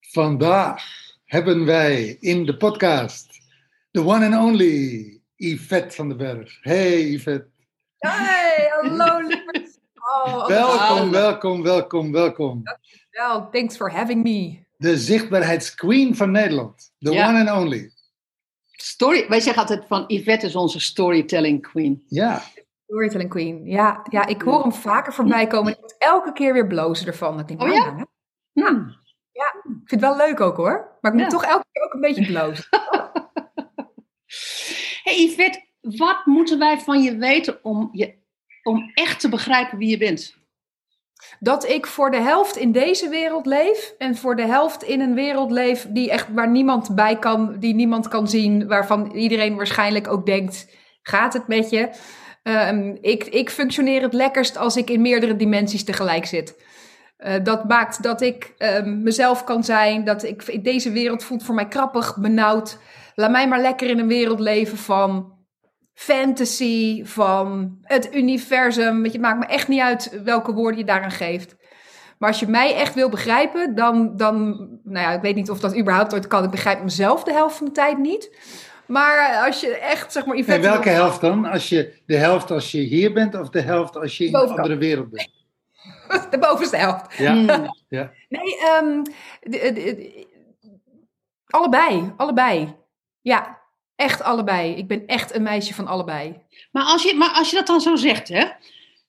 Vandaag hebben wij in de podcast de one and only Yvette van den Berg. Hey Yvette. Hey, hallo lieverd. Oh, Welkom, welkom, welkom, welkom. Wel, thanks for having me. De zichtbaarheidsqueen van Nederland. De Ja. one and only. Story, wij zeggen altijd van Yvette is onze storytelling queen. Ja, Storytelling Queen. Ja, ja, ik hoor hem vaker voorbij komen. Ik moet elke keer weer blozen ervan. Ik denk, Oh nou, ja? nou, Hmm. ik vind het wel leuk ook hoor. Maar ik moet Ja. toch elke keer ook een beetje blozen. Hey Yvette, wat moeten wij van je weten om, je, om echt te begrijpen wie je bent? Dat ik voor de helft in deze wereld leef. En voor de helft in een wereld leef die echt waar niemand bij kan. Die niemand kan zien. Waarvan iedereen waarschijnlijk ook denkt, gaat het met je? Ehm, ik, ik functioneer het lekkerst als ik in meerdere dimensies tegelijk zit. Eh, dat maakt dat ik ehm, mezelf kan zijn. Dat ik deze wereld voelt voor mij krappig, benauwd. Laat mij maar lekker in een wereld leven van fantasy, van het universum. Het maakt me echt niet uit welke woorden je daaraan geeft. Maar als je mij echt wil begrijpen, dan, dan, nou ja, ik weet niet of dat überhaupt ooit kan. Ik begrijp mezelf de helft van de tijd niet. Maar als je echt, zeg maar, en welke helft dan? Als je, de helft als je hier bent of de helft als je in een Bovenkant. andere wereld bent? de bovenste helft. Ja, Hmm. ja. Nee, ehm, de- de- de- allebei, allebei. Ja, echt allebei. Ik ben echt een meisje van allebei. Maar, als je, maar als je dat dan zo zegt, hè?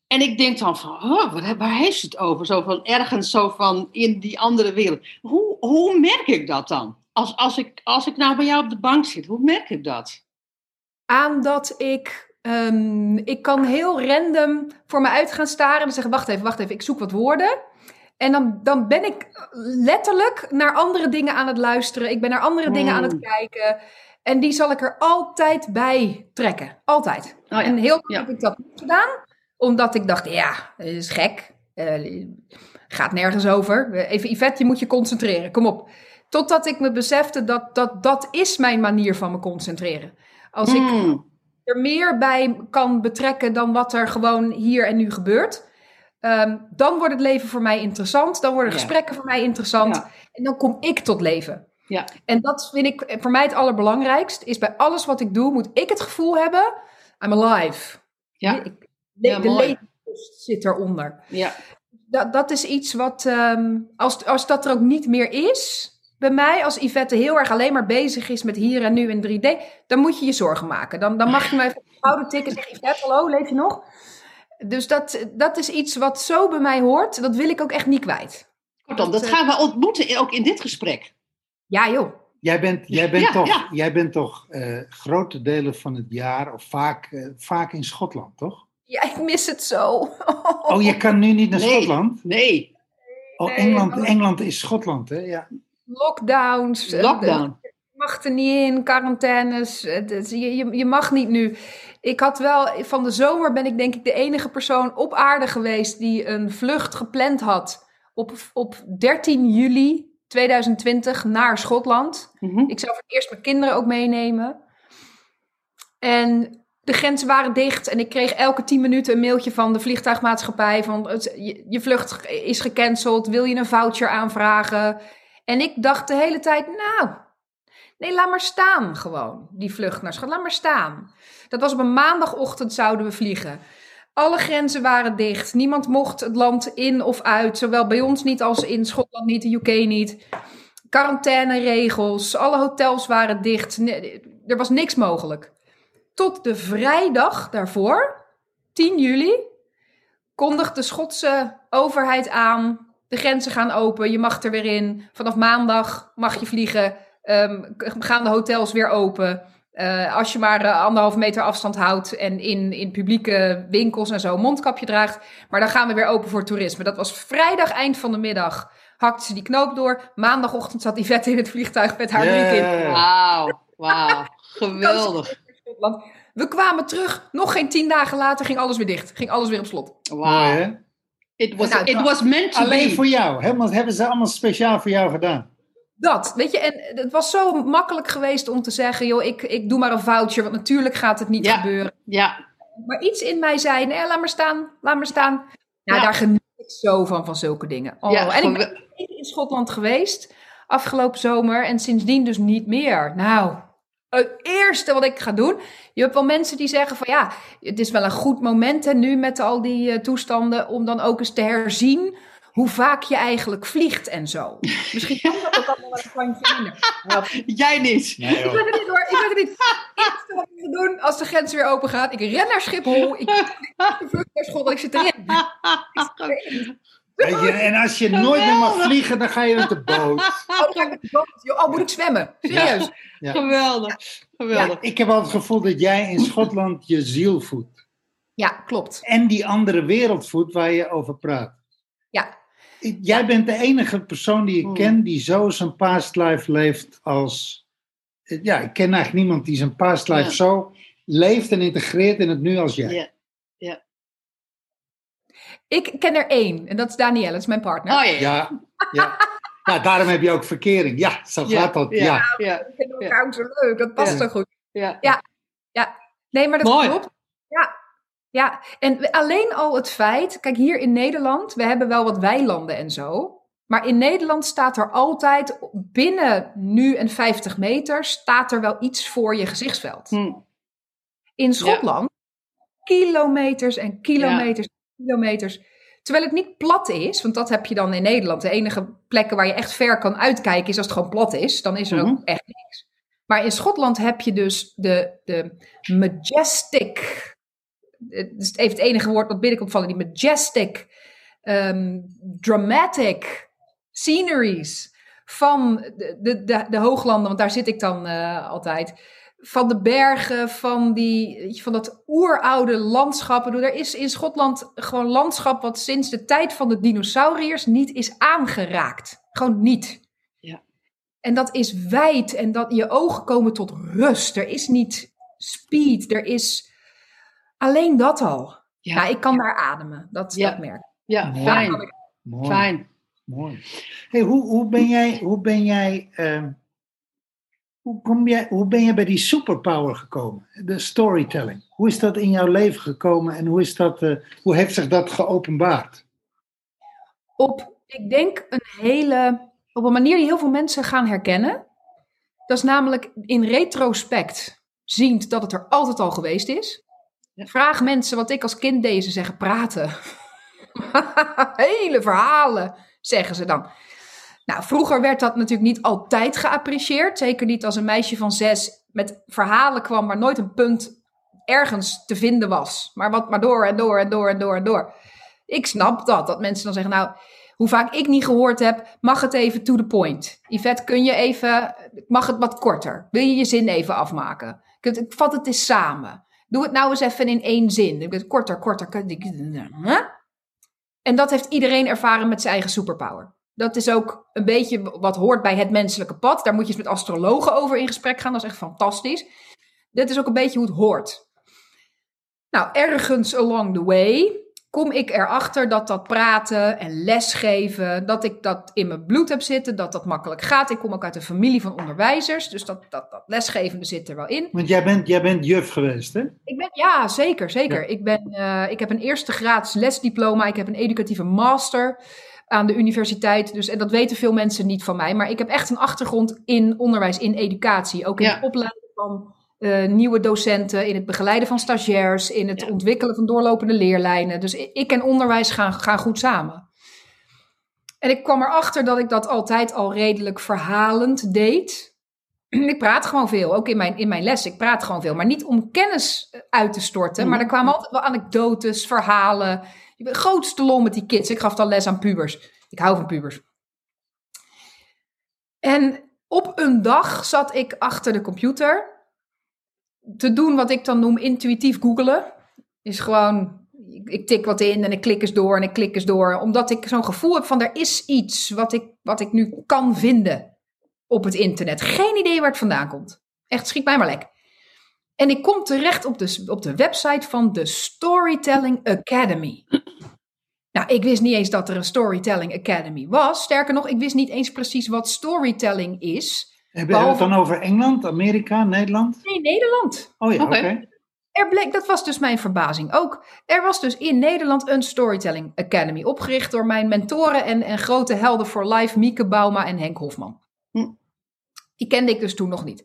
En ik denk dan van, oh, wat, waar heeft ze het over? Zo van ergens zo van in die andere wereld. Hoe, hoe merk ik dat dan? Als, als, ik, als ik nou bij jou op de bank zit, hoe merk ik dat? aan dat ik. ehm, ik kan heel random voor me uit gaan staren en zeggen: Wacht even, wacht even, ik zoek wat woorden. En dan, dan ben ik letterlijk naar andere dingen aan het luisteren. Ik ben naar andere dingen aan het Hmm. kijken. En die zal ik er altijd bij trekken. Altijd. Oh ja, En heel lang ja. heb ik dat niet gedaan. Omdat ik dacht, ja, dat is gek. Eh, gaat nergens over. Even Yvette, je moet je concentreren. Kom op. Totdat ik me besefte dat dat, dat is mijn manier van me concentreren. Als ik Hmm. er meer bij kan betrekken dan wat er gewoon hier en nu gebeurt. ehm, dan wordt het leven voor mij interessant. Dan worden Ja. gesprekken voor mij interessant. Ja. En dan kom ik tot leven. Ja. En dat vind ik voor mij het allerbelangrijkst. Is bij alles wat ik doe, moet ik het gevoel hebben... I'm alive. Ja. Ik, Ja, de levenslust zit eronder. Ja. Dat, dat is iets wat... ehm, als, als dat er ook niet meer is... Bij mij, als Yvette heel erg alleen maar bezig is met hier en nu in 3D, dan moet je je zorgen maken. Dan, dan mag je me even op de schouder tikken en zeggen: Yvette, hallo, leef je nog? Dus dat, dat is iets wat zo bij mij hoort. Dat wil ik ook echt niet kwijt. Kortom, dat eh, gaan we ontmoeten ook in dit gesprek. Ja, joh. Jij bent, jij bent Ja, toch, ja. Jij bent toch eh, grote delen van het jaar, of vaak, eh, vaak in Schotland, toch? Ja, ik mis het zo. Oh, je kan nu niet naar Nee. Schotland? Nee, Oh, Engeland, oh. Engeland is Schotland, hè? Ja. Lockdowns. eh, lockdown. Je mag er niet in, quarantaines. het- Je, je, je mag niet nu. Ik had wel, van de zomer ben ik denk ik de enige persoon op aarde geweest die een vlucht gepland had op, op 13 juli 2020 naar Schotland. Mhm. Ik zou voor het eerst mijn kinderen ook meenemen. En de grenzen waren dicht en ik kreeg elke 10 minuten een mailtje van de vliegtuigmaatschappij van het, je, je vlucht is gecanceld, wil je een voucher aanvragen? En ik dacht de hele tijd, nou, nee, laat maar staan gewoon, die vlucht naar Schotland, laat maar staan. Dat was op een maandagochtend zouden we vliegen. Alle grenzen waren dicht. Niemand mocht het land in of uit. Zowel bij ons niet als in Schotland niet, de UK niet. Quarantaineregels. Alle hotels waren dicht. Er was niks mogelijk. Tot de vrijdag daarvoor, 10 juli, kondigt de Schotse overheid aan. De grenzen gaan open, je mag er weer in. Vanaf maandag mag je vliegen. Ehm, gaan de hotels weer open? Eh, als je maar eh, anderhalve meter afstand houdt en in, in publieke winkels en zo een mondkapje draagt. Maar dan gaan we weer open voor toerisme. Dat was vrijdag eind van de middag. Hakte ze die knoop door. Maandagochtend zat Yvette in het vliegtuig met haar drie kinderen. Wauw, wauw. Geweldig. We kwamen terug. Nog geen tien dagen later ging alles weer dicht. Ging alles weer op slot. Wauw. It was, Nou, it was meant to Alleen be. voor jou. Hebben ze allemaal speciaal voor jou gedaan. Dat, weet je, en het was zo makkelijk geweest om te zeggen, joh, ik, ik doe maar een voucher, want natuurlijk gaat het niet Ja. gebeuren. Ja, Maar iets in mij zei, nee, laat maar staan, laat maar staan. Nou, Ja. daar geniet ik zo van, van zulke dingen. Oh, ja en ik ben in Schotland geweest, afgelopen zomer, en sindsdien dus niet meer. Nou, het eerste wat ik ga doen, je hebt wel mensen die zeggen van, ja, het is wel een goed moment hè, nu met al die eh, toestanden, om dan ook eens te herzien hoe vaak je eigenlijk vliegt en zo. Misschien kan dat ook allemaal wel een klantje minder. Jij niet. Nee, ik zeg het niet hoor, ik zeg het niet. Het eerste wat ik ga doen als de grens weer open gaat. Ik ren naar Schiphol. Ik ik vlucht naar Schotland. Ik zit erin. Weet je, en als je nooit meer mag vliegen, dan ga je met de boot. Oh, dan ga ik met de boot. Joh, Oh, moet ik zwemmen? Serieus? Ja. Geweldig. Geweldig. Ik heb altijd het gevoel dat jij in Schotland je ziel voedt. Ja, klopt. En die andere wereld voedt waar je over praat. Ja. Jij bent de enige persoon die ik Hmm. ken die zo zijn past life leeft als... Ja, ik ken eigenlijk niemand die zijn past life Ja. zo leeft en integreert in het nu als jij. Ja. Ik ken er één. En dat is Danielle. Dat is mijn partner. Oh ja. Ja, ja. ja, daarom heb je ook verkering. Ja, zo gaat dat. Ja. Ja. Ja. We vinden elkaar ook zo leuk. Dat past Ja. zo goed. ja. Nee, maar dat Mooi. klopt. Ja. Ja, en alleen al het feit, kijk hier in Nederland, we hebben wel wat weilanden en zo. Maar in Nederland staat er altijd binnen nu en 50 meter, staat er wel iets voor je gezichtsveld. Hm. In Schotland, kilometers en kilometers kilometers. Terwijl het niet plat is, want dat heb je dan in Nederland. De enige plekken waar je echt ver kan uitkijken is als het gewoon plat is. Dan is er ook Mhm. echt niks. Maar in Schotland heb je dus de, de majestic. Het is even het enige woord wat binnenkomt vallen. Die majestic, ehm, dramatic sceneries van de, de, de, de hooglanden. Want daar zit ik dan eh, altijd van de bergen, van, die, weet je, van dat oeroude landschap. Bedoel, Er is in Schotland gewoon landschap wat sinds de tijd van de dinosauriërs niet is aangeraakt. Gewoon niet. Ja. En dat is wijd en dat je ogen komen tot rust. Er is niet speed, er is alleen dat al. Ja. Ja, ik kan daar ademen, dat, Ja. dat merk ik. Ja, Mooi. fijn. Mooi. Fijn. Mooi. Hey, hoe, hoe ben jij, hoe ben jij, ehm, hoe, kom jij, hoe ben jij bij die superpower gekomen? De storytelling. Hoe is dat in jouw leven gekomen en hoe, is dat, eh, hoe heeft zich dat geopenbaard? op, ik denk, een hele, op een manier die heel veel mensen gaan herkennen. Dat is namelijk in retrospect ziend dat het er altijd al geweest is. Vraag mensen wat ik als kind deed, ze zeggen praten. hele verhalen, zeggen ze dan. Nou, vroeger werd dat natuurlijk niet altijd geapprecieerd. Zeker niet als een meisje van zes met verhalen kwam, maar nooit een punt ergens te vinden was. Maar wat maar door en door en door en door en door. Ik snap dat, dat mensen dan zeggen, nou, hoe vaak ik niet gehoord heb, mag het even to the point. Yvette, kun je even, mag het wat korter? Wil je je zin even afmaken? Ik, vat het eens samen. Doe het nou eens even in één zin. Korter, korter. En dat heeft iedereen ervaren met zijn eigen superpower. Dat is ook een beetje wat hoort bij het menselijke pad. Daar moet je eens met astrologen over in gesprek gaan. Dat is echt fantastisch. Dit is ook een beetje hoe het hoort. Nou, ergens along the way kom ik erachter dat dat praten en lesgeven, dat ik dat in mijn bloed heb zitten, dat dat makkelijk gaat. Ik kom ook uit een familie van onderwijzers, dus dat, dat, dat lesgevende zit er wel in. Want jij bent, jij bent juf geweest, hè? Ik ben, ja, zeker, zeker. Ja. Ik, ben, eh, ik heb een eerste graads lesdiploma, ik heb een educatieve master aan de universiteit. Dus, en dat weten veel mensen niet van mij, maar ik heb echt een achtergrond in onderwijs, in educatie. Ook in Ja. het opleiden van eh, nieuwe docenten, in het begeleiden van stagiairs, in het Ja. ontwikkelen van doorlopende leerlijnen. Dus ik, en onderwijs gaan, gaan goed samen. En ik kwam erachter dat ik dat altijd al redelijk verhalend deed. Ik praat gewoon veel, ook in mijn, in mijn les. Ik praat gewoon veel, maar niet om kennis eh, uit te storten. Maar er kwamen altijd wel anekdotes, verhalen. Ik ben grootste lol met die kids. Ik gaf dan les aan pubers. Ik hou van pubers. En op een dag zat ik achter de computer te doen wat ik dan noem intuïtief googelen. Is gewoon, ik, ik tik wat in en ik klik eens door en ik klik eens door. Omdat ik zo'n gevoel heb van er is iets wat ik, wat ik nu kan vinden op het internet. Geen idee waar het vandaan komt. Echt, schiet mij maar lek. En ik kom terecht op de, op de website van de Storytelling Academy. Nou, ik wist niet eens dat er een Storytelling Academy was. Sterker nog, ik wist niet eens precies wat storytelling is. Hebben we het dan over Engeland, Amerika, Nederland? Nee, Nederland. Oh ja, oké. Oké. Er bleek, dat was dus mijn verbazing ook. Er was dus in Nederland een Storytelling Academy. Opgericht door mijn mentoren en, en grote helden voor life, Mieke Bauma en Henk Hofman. Hm. Die kende ik dus toen nog niet.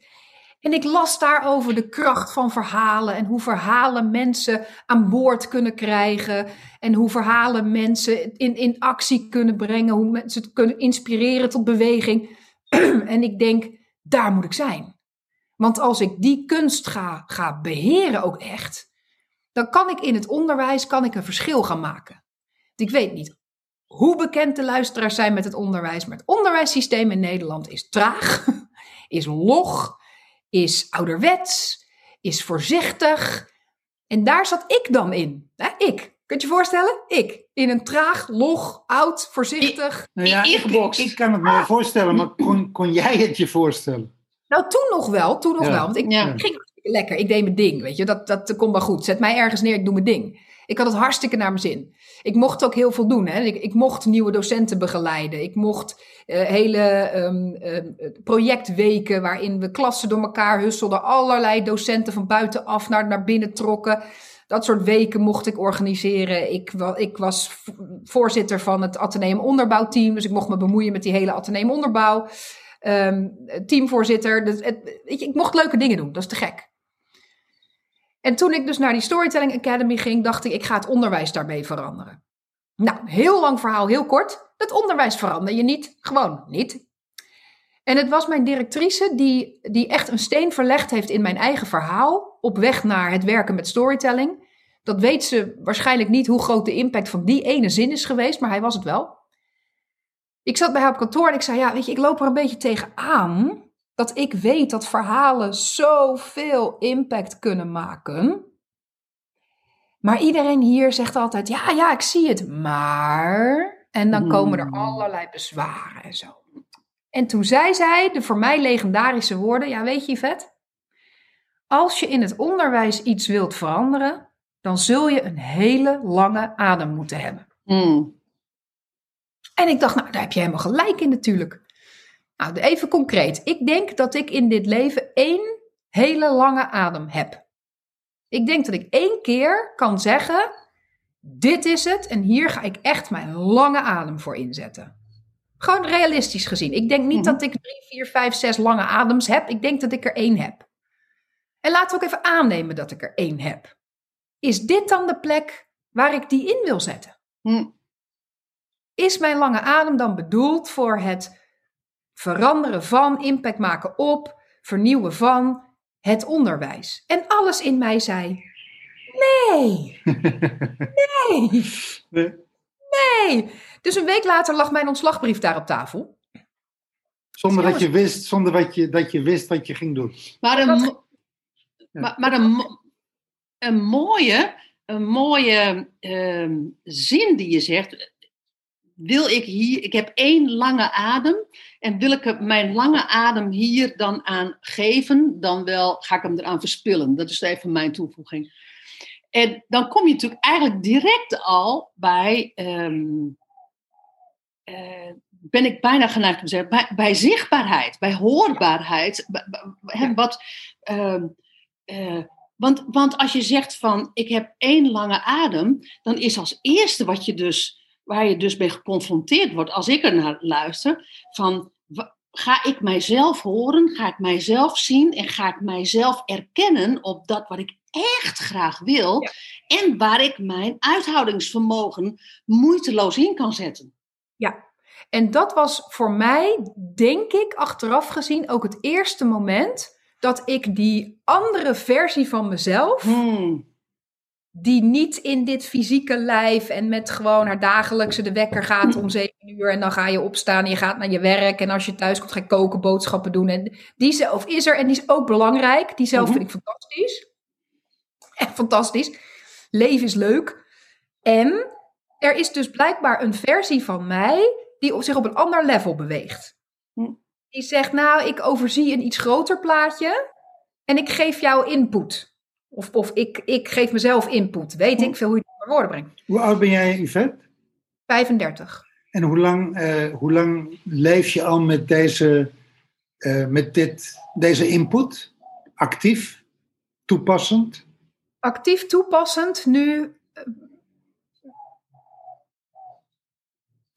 En ik las daarover de kracht van verhalen en hoe verhalen mensen aan boord kunnen krijgen. En hoe verhalen mensen in, in actie kunnen brengen, hoe mensen het kunnen inspireren tot beweging. en ik denk, daar moet ik zijn. Want als ik die kunst ga, ga beheren ook echt, dan kan ik in het onderwijs kan ik een verschil gaan maken. Ik weet niet hoe bekend de luisteraars zijn met het onderwijs, maar het onderwijssysteem in Nederland is traag, is log, is ouderwets, is voorzichtig. En daar zat ik dan in. Hè? Ik. Kunt je je voorstellen? Ik. In een traag, log, oud, voorzichtig. Nou ja, ik, ik, Ingeboxt. ik kan het me wel voorstellen, maar kon, kon jij het je voorstellen? Nou, toen nog wel, toen nog Ja. wel. Want ik Ja. ging hartstikke lekker. Ik deed mijn ding, weet je. Dat, dat komt wel goed. Zet mij ergens neer, ik doe mijn ding. Ik had het hartstikke naar mijn zin. Ik mocht ook heel veel doen. Hè. Ik, ik mocht nieuwe docenten begeleiden. Ik mocht eh, hele ehm, ehm, projectweken waarin we klassen door elkaar husselden. Allerlei docenten van buitenaf naar, naar binnen trokken. Dat soort weken mocht ik organiseren. Ik, ik was voorzitter van het Atheneum Onderbouwteam. Dus ik mocht me bemoeien met die hele Atheneum Onderbouw. Ehm, teamvoorzitter. Dus ik mocht leuke dingen doen. Dat is te gek. En toen ik dus naar die Storytelling Academy ging, dacht ik, ik ga het onderwijs daarmee veranderen. Nou, heel lang verhaal, heel kort. Het onderwijs verander je niet. Gewoon niet. En het was mijn directrice die, die echt een steen verlegd heeft in mijn eigen verhaal. Op weg naar het werken met storytelling. Dat weet ze waarschijnlijk niet hoe groot de impact van die ene zin is geweest, maar hij was het wel. Ik zat bij haar op kantoor en ik zei: Ja, weet je, ik loop er een beetje tegenaan dat ik weet dat verhalen zoveel impact kunnen maken. Maar iedereen hier zegt altijd: Ja, ja, ik zie het, maar. En dan komen er Hmm. allerlei bezwaren en zo. En toen zei zij de voor mij legendarische woorden: Ja, weet je, Yvette, als je in het onderwijs iets wilt veranderen, dan zul je een hele lange adem moeten hebben. Hmm. En ik dacht, nou, daar heb je helemaal gelijk in natuurlijk. Nou, even concreet. Ik denk dat ik in dit leven één hele lange adem heb. Ik denk dat ik één keer kan zeggen, dit is het en hier ga ik echt mijn lange adem voor inzetten. Gewoon realistisch gezien. Ik denk niet Mhm. dat ik drie, vier, vijf, zes lange adems heb. Ik denk dat ik er één heb. En laten we ook even aannemen dat ik er één heb. Is dit dan de plek waar ik die in wil zetten? Hmm. Is mijn lange adem dan bedoeld voor het veranderen van, impact maken op, vernieuwen van het onderwijs? En alles in mij zei: nee, nee, Nee. Dus een week later lag mijn ontslagbrief daar op tafel. Zonder dat je wist, zonder dat je, dat je wist wat je ging doen. Maar een, Dat- maar, maar een, een mooie, een mooie ehm, zin die je zegt. Wil ik hier, ik heb één lange adem en wil ik mijn lange adem hier dan aan geven, dan wel ga ik hem eraan verspillen. Dat is even mijn toevoeging. En dan kom je natuurlijk eigenlijk direct al bij, ehm, eh, ben ik bijna geneigd om te zeggen, bij, bij zichtbaarheid, bij hoorbaarheid. bij- bij- hè, wat, ehm, eh, want, want als je zegt van ik heb één lange adem, dan is als eerste wat je dus, waar je dus mee geconfronteerd wordt, als ik er naar luister, van ga ik mijzelf horen, ga ik mijzelf zien en ga ik mijzelf erkennen op dat wat ik echt graag wil Ja. en waar ik mijn uithoudingsvermogen moeiteloos in kan zetten. Ja, en dat was voor mij, denk ik, achteraf gezien ook het eerste moment dat ik die andere versie van mezelf Hmm. Die niet in dit fysieke lijf en met gewoon haar dagelijkse de wekker gaat om zeven uur en dan ga je opstaan en je gaat naar je werk en als je thuis komt ga je koken, boodschappen doen en die zelf is er en die is ook belangrijk. Die zelf Mhm. vind ik fantastisch. Echt fantastisch. Leven is leuk. En er is dus blijkbaar een versie van mij die op zich op een ander level beweegt. Hm. Die zegt, nou, ik overzie een iets groter plaatje en ik geef jou input. Of, of ik, ik geef mezelf input. Weet ik veel hoe je het naar woorden brengt. Hoe oud ben jij, Yvette? 35. En hoe lang, eh, hoe lang leef je al met deze, eh, met dit, deze input? Actief? Toepassend? Actief toepassend nu. eh,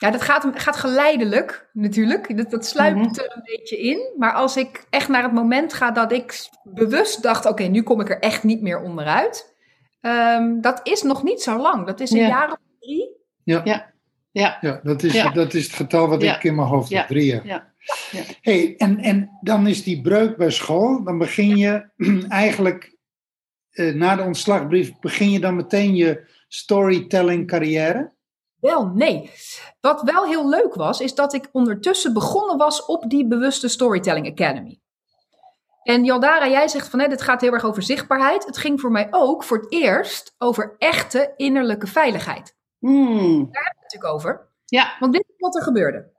Ja, dat gaat, gaat geleidelijk natuurlijk. Dat, dat sluipt Mhm. er een beetje in. Maar als ik echt naar het moment ga dat ik bewust dacht: oké, nu kom ik er echt niet meer onderuit. Ehm, dat is nog niet zo lang. Dat is een Ja. jaar of drie. Ja. Ja, dat is, Ja. dat is het getal wat Ja. ik in mijn hoofd heb. Ja. Drie jaar. Ja. Ja. Hey, en, en dan is die breuk bij school. Dan begin je eigenlijk, eh, na de ontslagbrief, begin je dan meteen je storytelling carrière? Wel, nee. Wat wel heel leuk was, is dat ik ondertussen begonnen was op die bewuste Storytelling Academy. En Jaldara, jij zegt van hè, dit gaat heel erg over zichtbaarheid. Het ging voor mij ook voor het eerst over echte innerlijke veiligheid. Hmm. Natuurlijk over. Ja. Want dit is wat er gebeurde.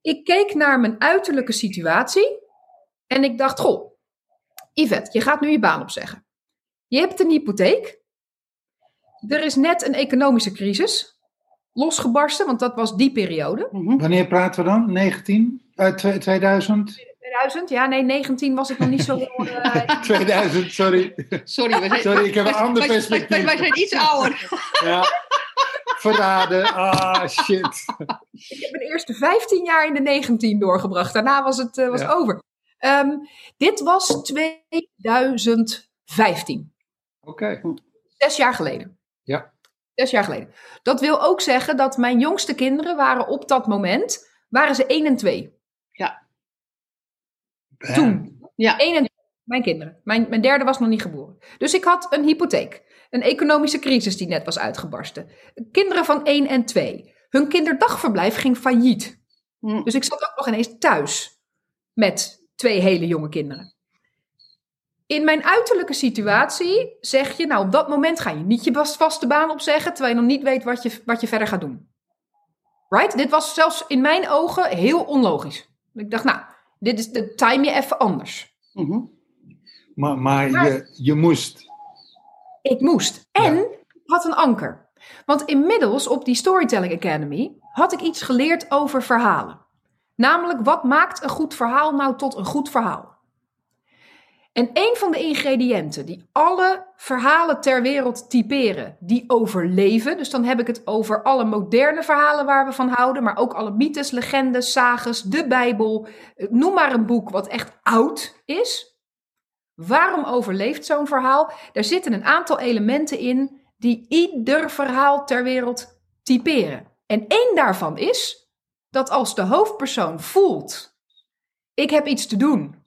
Ik keek naar mijn uiterlijke situatie en ik dacht, goh, Yvette, je gaat nu je baan opzeggen. Je hebt een hypotheek. Er is net een economische crisis losgebarsten, want dat was die periode. Mhm. Wanneer praten we dan? 19? Uit twe- 2000? 2000, ja, nee, 19 was ik nog niet zo heel... eh, 2000, sorry. Sorry, we zijn, Sorry, ik heb een ander perspectief. Wij, zijn iets ouder. Ja. Verraden. Ah, shit. ik heb mijn eerste 15 jaar in de 19 doorgebracht. Daarna was het eh, was Ja. over. Ehm, dit was 2015. Oké. Zes jaar geleden. Ja. Zes jaar geleden. Dat wil ook zeggen dat mijn jongste kinderen waren op dat moment, waren ze 1 en 2. Toen. Ja. 1 en 2. Mijn kinderen. Mijn, mijn derde was nog niet geboren. Dus ik had een hypotheek. Een economische crisis die net was uitgebarsten. Kinderen van 1 en 2. Hun kinderdagverblijf ging failliet. Hm. Dus ik zat ook nog ineens thuis met twee hele jonge kinderen. In mijn uiterlijke situatie zeg je, nou op dat moment ga je niet je vast- vaste baan opzeggen, terwijl je nog niet weet wat je, wat je verder gaat doen. Right? Dit was zelfs in mijn ogen heel onlogisch. Ik dacht, nou, dit is de time je even anders. Mhm. Maar, maar je, je moest. Ik moest. En ik had een anker. Want inmiddels op die Storytelling Academy had ik iets geleerd over verhalen. Namelijk, wat maakt een goed verhaal nou tot een goed verhaal? En een van de ingrediënten die alle verhalen ter wereld typeren, die overleven, dus dan heb ik het over alle moderne verhalen waar we van houden, maar ook alle mythes, legendes, sages, de Bijbel, eh, noem maar een boek wat echt oud is. Waarom overleeft zo'n verhaal? Daar zitten een aantal elementen in die ieder verhaal ter wereld typeren. En één daarvan is dat als de hoofdpersoon voelt: ik heb iets te doen.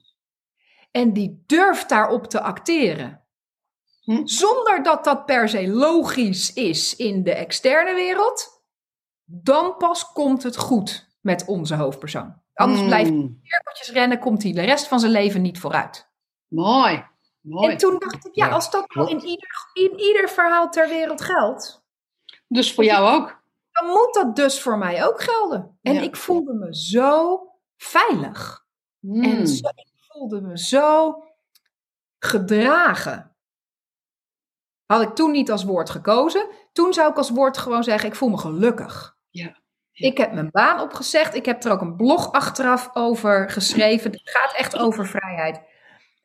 En die durft daarop te acteren. Hm. Zonder dat dat per se logisch is in de externe wereld. Dan pas komt het goed met onze hoofdpersoon. Anders Hmm. blijft hij cirkeltjes rennen, komt hij de rest van zijn leven niet vooruit. Mooi. Mooi. En toen dacht ik, ja, als dat nou in ieder, in ieder verhaal ter wereld geldt, Dus voor jou ook. dan moet dat dus voor mij ook gelden. En Ja. ik voelde me zo veilig. En zo, ik voelde me zo gedragen. Had ik toen niet als woord gekozen. Toen zou ik als woord gewoon zeggen, ik voel me gelukkig. Ja. Ja. Ik heb mijn baan opgezegd. Ik heb er ook een blog achteraf over geschreven. Het gaat echt over vrijheid.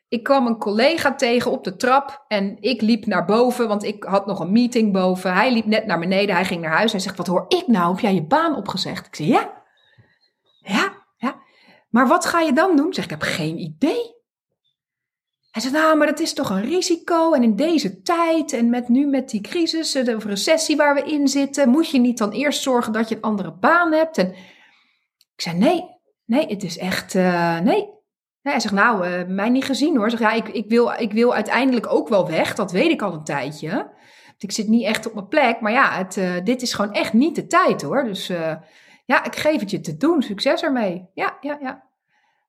Ik kwam een collega tegen op de trap en ik liep naar boven, want ik had nog een meeting boven. Hij liep net naar beneden, hij ging naar huis. Hij zegt, wat hoor ik nou? Heb jij je baan opgezegd? Ik zei, ja. Ja, ja. Maar wat ga je dan doen? Zeg, ik heb geen idee. Hij zegt, nou, maar dat is toch een risico. En in deze tijd en met nu met die crisis, eh, de recessie waar we in zitten, moet je niet dan eerst zorgen dat je een andere baan hebt? En ik zei, nee, nee, het is echt, eh, nee. Hij zegt, nou, eh, mij niet gezien hoor. Zeg, ja, ik, ik, wil, ik wil uiteindelijk ook wel weg, dat weet ik al een tijdje. Ik zit niet echt op mijn plek, maar ja, het, dit is gewoon echt niet de tijd hoor. Dus ja, ik geef het je te doen. Succes ermee. Ja, ja, ja.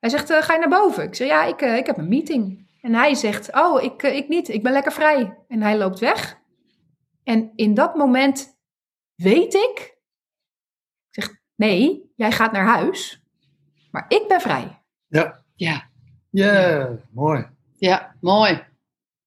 Hij zegt, eh, ga je naar boven? Ik zeg, ja, ik, eh, ik heb een meeting. En hij zegt, oh, ik, eh, ik niet. Ik ben lekker vrij. En hij loopt weg. En in dat moment weet ik, ik zeg, nee, jij gaat naar huis. Maar ik ben vrij. Ja, Ja, ja, mooi. ja, mooi.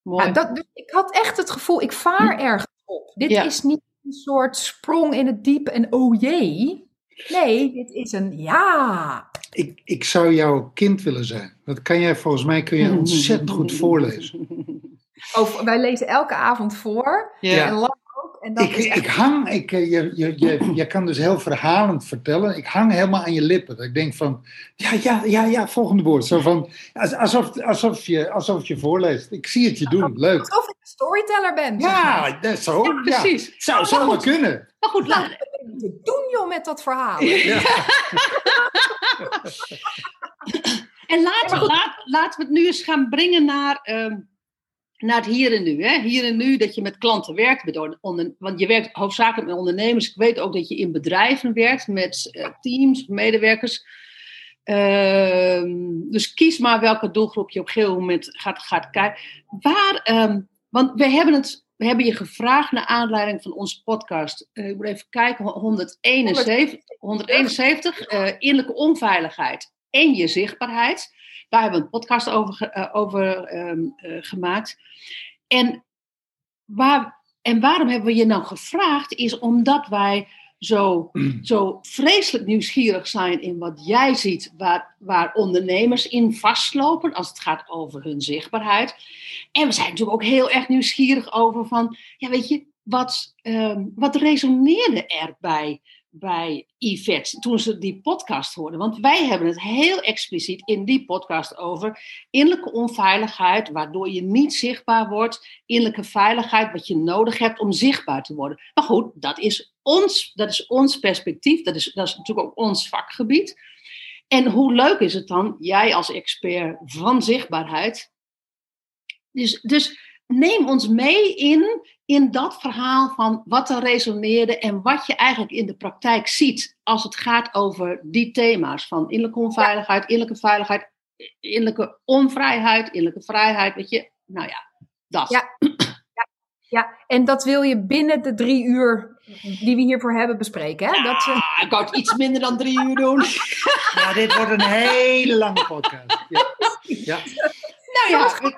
Mooi. Ja, dat, dus ik had echt het gevoel, ik vaar ergens op. Dit Ja. is niet een soort sprong in het diepe en oh jee. Nee, dit is een ja. Ik, ik zou jouw kind willen zijn. Dat kan jij volgens mij kun je ontzettend goed voorlezen. Oh, wij lezen elke avond voor. Ja. En lang ook. En dat Ik, echt... ik hang, ik, eh, je, je, je, je kan dus heel verhalend vertellen. Ik hang helemaal aan je lippen. Dat ik denk van, ja, ja, ja, ja, volgende woord. Zo van, als- alsof, alsof, je, alsof je voorleest. Ik zie het je doen, leuk. Alsof ik een storyteller ben. Ja, dat zo. Ja, Ja, precies. Zou, zou wel kunnen. Maar goed, laat, Te doen joh met dat verhaal. Ja. En laten, we- laat, laten we het nu eens gaan brengen naar, ehm, naar het hier en nu. Hè? Hier en nu dat je met klanten werkt. Met onder- onder- want je werkt hoofdzakelijk met ondernemers. Ik weet ook dat je in bedrijven werkt met eh, teams, medewerkers. Ehm, dus kies maar welke doelgroep je op een gegeven moment gaat, gaat kijken. Waar, ehm, want we hebben, het, we hebben je gevraagd naar aanleiding van onze podcast. Eh, ik moet even kijken, 171, 171 eh, innerlijke onveiligheid en je zichtbaarheid. Daar hebben we een podcast over, eh, over ehm, eh, gemaakt. En, waar, en waarom hebben we je nou gevraagd? Is omdat wij zo, zo vreselijk nieuwsgierig zijn in wat jij ziet, waar, waar ondernemers in vastlopen als het gaat over hun zichtbaarheid. En we zijn natuurlijk ook heel erg nieuwsgierig over van, ja weet je, wat, ehm, wat resoneerde er bij, bij Yvette toen ze die podcast hoorde? Want wij hebben het heel expliciet in die podcast over innerlijke onveiligheid, waardoor je niet zichtbaar wordt, innerlijke veiligheid, wat je nodig hebt om zichtbaar te worden. Maar goed, dat is ons, dat is ons perspectief, dat is, dat is natuurlijk ook ons vakgebied. En hoe leuk is het dan, jij als expert van zichtbaarheid, dus, dus neem ons mee in, in dat verhaal van wat er resoneerde en wat je eigenlijk in de praktijk ziet als het gaat over die thema's van innerlijke onveiligheid, innerlijke veiligheid, innerlijke onvrijheid, innerlijke vrijheid, weet je, nou ja, dat. Ja. Ja, en dat wil je binnen de drie uur die we hiervoor hebben bespreken. Hè? Dat, eh, Ah, ik wou het iets minder dan drie uur doen. Ja, dit wordt een hele lange podcast. Ja. Ja. Nou ja,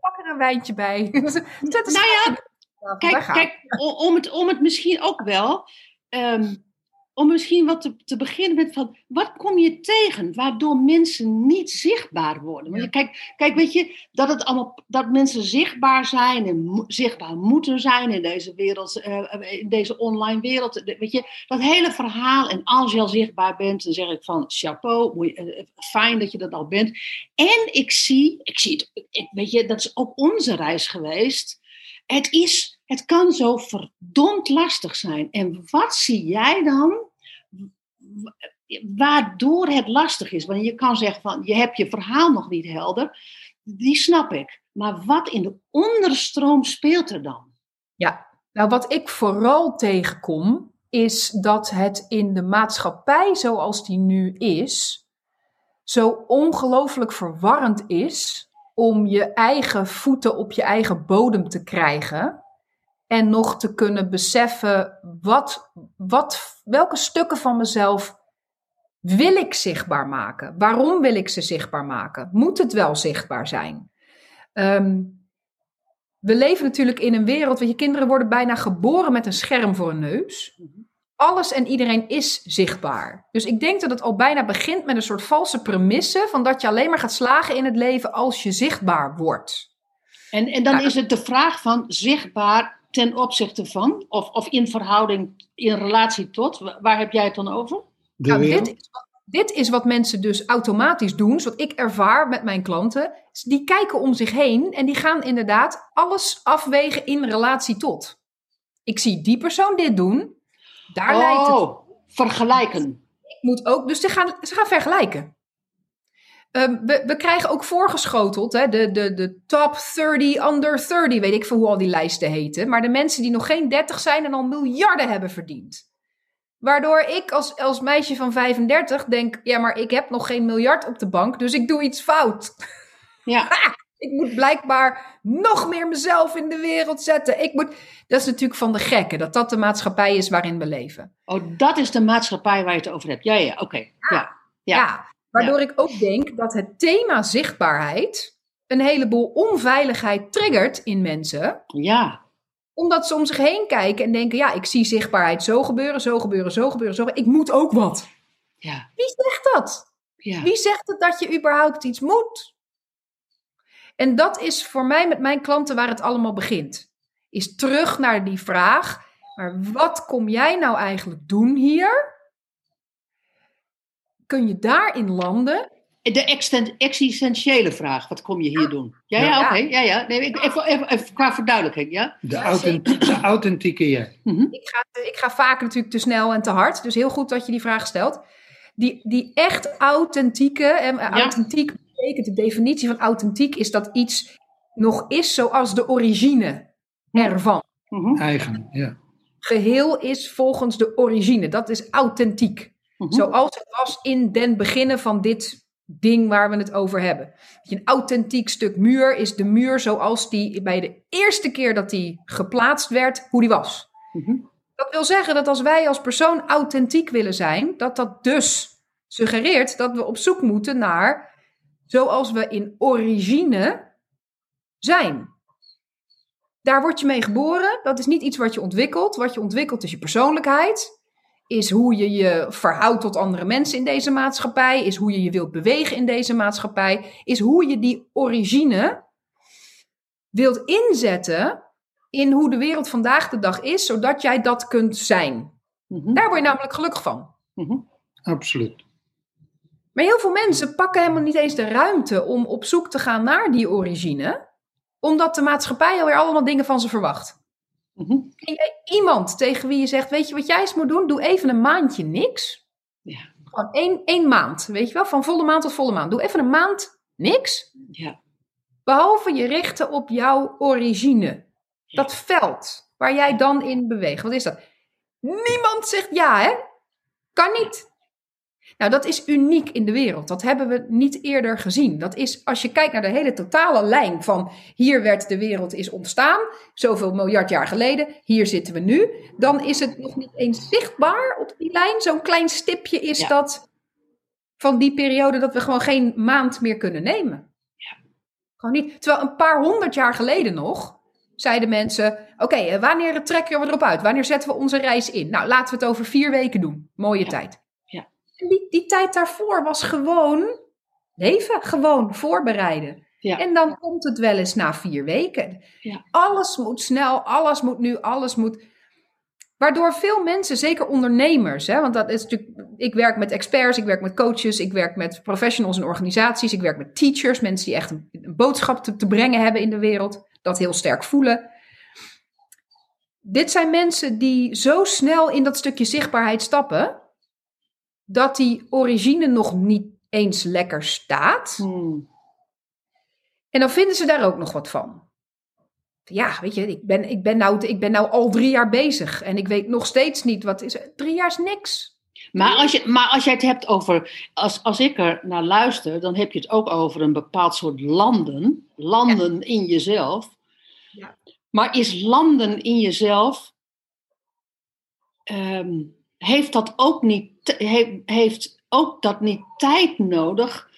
pak er een wijntje bij. Nou ja, Kijk, kijk om, het, om het misschien ook wel. ehm, om misschien wat te, te beginnen met van. Wat kom je tegen waardoor mensen niet zichtbaar worden? Want je, kijk, kijk, weet je, dat, het allemaal, dat mensen zichtbaar zijn en zichtbaar moeten zijn in deze wereld, eh, in deze online wereld. De- Weet je, dat hele verhaal. En als je al zichtbaar bent, dan zeg ik van chapeau, eh, fijn dat je dat al bent. En ik zie, ik zie het, ik, weet je, dat is ook onze reis geweest. Het, is, het kan zo verdomd lastig zijn. En wat zie jij dan waardoor het lastig is? Want je kan zeggen van, je hebt je verhaal nog niet helder. Die snap ik. Maar wat in de onderstroom speelt er dan? Ja, nou wat ik vooral tegenkom, is dat het in de maatschappij zoals die nu is, zo ongelooflijk verwarrend is om je eigen voeten op je eigen bodem te krijgen. En nog te kunnen beseffen wat, wat, welke stukken van mezelf wil ik zichtbaar maken? Waarom wil ik ze zichtbaar maken? Moet het wel zichtbaar zijn? Ehm, we leven natuurlijk in een wereld waar je kinderen worden bijna geboren met een scherm voor een neus. Alles en iedereen is zichtbaar. Dus ik denk dat het al bijna begint met een soort valse premisse van dat je alleen maar gaat slagen in het leven als je zichtbaar wordt. En, en dan Ja. is het de vraag van zichtbaar ten opzichte van, of, of in verhouding, in relatie tot, Wa- waar heb jij het dan over? Nou, dit, is wat- dit is wat mensen dus automatisch doen, wat ik ervaar met mijn klanten. Die kijken om zich heen en die gaan inderdaad alles afwegen in relatie tot. Ik zie die persoon dit doen, daar lijkt het Oh, vergelijken. ik moet ook, dus ze gaan, ze gaan vergelijken. Ehm, we, we krijgen ook voorgeschoteld hè, de, de, de top 30 under 30, weet ik veel hoe al die lijsten heten. Maar de mensen die nog geen 30 zijn en al miljarden hebben verdiend. Waardoor ik als, als meisje van 35 denk, ja, maar ik heb nog geen miljard op de bank, dus ik doe iets fout. Ja. Ik moet blijkbaar nog meer mezelf in de wereld zetten. Ik moet... Dat is natuurlijk van de gekken, dat dat de maatschappij is waarin we leven. Oh, dat is de maatschappij waar je het over hebt. Ja, ja, oké. Ja. Ja, Ja. Waardoor ik ook denk dat het thema zichtbaarheid een heleboel onveiligheid triggert in mensen. Ja. Omdat ze om zich heen kijken en denken, ja, ik zie zichtbaarheid zo gebeuren, zo gebeuren, zo gebeuren, zo gebeuren. Ik moet ook wat. Ja. Wie zegt dat? Ja. Wie zegt het dat je überhaupt iets moet? En dat is voor mij met mijn klanten waar het allemaal begint. Is terug naar die vraag, maar wat kom jij nou eigenlijk doen hier? Kun je daarin landen? De existentiële vraag, wat kom je hier doen? Ja, ja, Ja. oké. Ja, ja. Nee, ik- even, even, even qua verduidelijking, ja? De, Ja, authentieke, de authentieke jij. Ik ga, ik ga vaak natuurlijk te snel en te hard. Dus heel goed dat je die vraag stelt. Die, die echt authentieke, en authentiek betekent de definitie van authentiek is dat iets nog is zoals de origine ervan. Mhm. Eigen, ja. Geheel is volgens de origine. Dat is authentiek. Mhm. Zoals het was in den beginnen van dit ding waar we het over hebben. Een authentiek stuk muur is de muur zoals die bij de eerste keer dat die geplaatst werd, hoe die was. Mhm. Dat wil zeggen dat als wij als persoon authentiek willen zijn, dat dat dus suggereert dat we op zoek moeten naar zoals we in origine zijn. Daar word je mee geboren. Dat is niet iets wat je ontwikkelt. Wat je ontwikkelt is je persoonlijkheid. Is hoe je je verhoudt tot andere mensen in deze maatschappij. Is hoe je je wilt bewegen in deze maatschappij. Is hoe je die origine wilt inzetten in hoe de wereld vandaag de dag is, zodat jij dat kunt zijn. Mhm. Daar word je namelijk gelukkig van. Mhm. Absoluut. Maar heel veel mensen pakken helemaal niet eens de ruimte om op zoek te gaan naar die origine, omdat de maatschappij alweer allemaal dingen van ze verwacht. Mhm. Ken jij Iemand tegen wie je zegt, weet je wat jij eens moet doen? Doe even een maandje niks. Ja. Gewoon één, één maand, weet je wel? Van volle maand tot volle maand. Doe even een maand niks. Ja. Behalve je richten op jouw origine. Dat veld waar jij dan in beweegt. Wat is dat? Niemand zegt ja, hè? Kan niet. Nou, dat is uniek in de wereld. Dat hebben we niet eerder gezien. Dat is, als je kijkt naar de hele totale lijn van hier werd de wereld is ontstaan, zoveel miljard jaar geleden, hier zitten we nu, dan is het nog niet eens zichtbaar op die lijn. Zo'n klein stipje is Ja. dat van die periode dat we gewoon geen maand meer kunnen nemen. Gewoon niet. Terwijl een paar honderd jaar geleden nog zeiden mensen: Oké, eh, wanneer trekken we erop uit? Wanneer zetten we onze reis in? Nou, laten we het over vier weken doen. Mooie Ja. tijd. Die, die tijd daarvoor was gewoon leven, gewoon voorbereiden. Ja. En dan komt het wel eens na vier weken. Ja. Alles moet snel, alles moet nu, alles moet. Waardoor veel mensen, zeker ondernemers, hè, want dat is natuurlijk, ik werk met experts, ik werk met coaches, ik werk met professionals en organisaties, ik werk met teachers, mensen die echt een, een boodschap te, te brengen hebben in de wereld, dat heel sterk voelen. Dit zijn mensen die zo snel in dat stukje zichtbaarheid stappen, dat die origine nog niet eens lekker staat. Hmm. En dan vinden ze daar ook nog wat van. Ja, weet je, ik ben, ik ben, nou, ik ben nou al drie jaar bezig en ik weet nog steeds niet wat is. Drie jaar is niks. Maar als, je, maar als jij het hebt over, als, als ik er naar luister, dan heb je het ook over een bepaald soort landen, landen in jezelf. Ja. Maar is landen in jezelf, ehm, heeft dat ook niet, he- heeft ook dat niet tijd nodig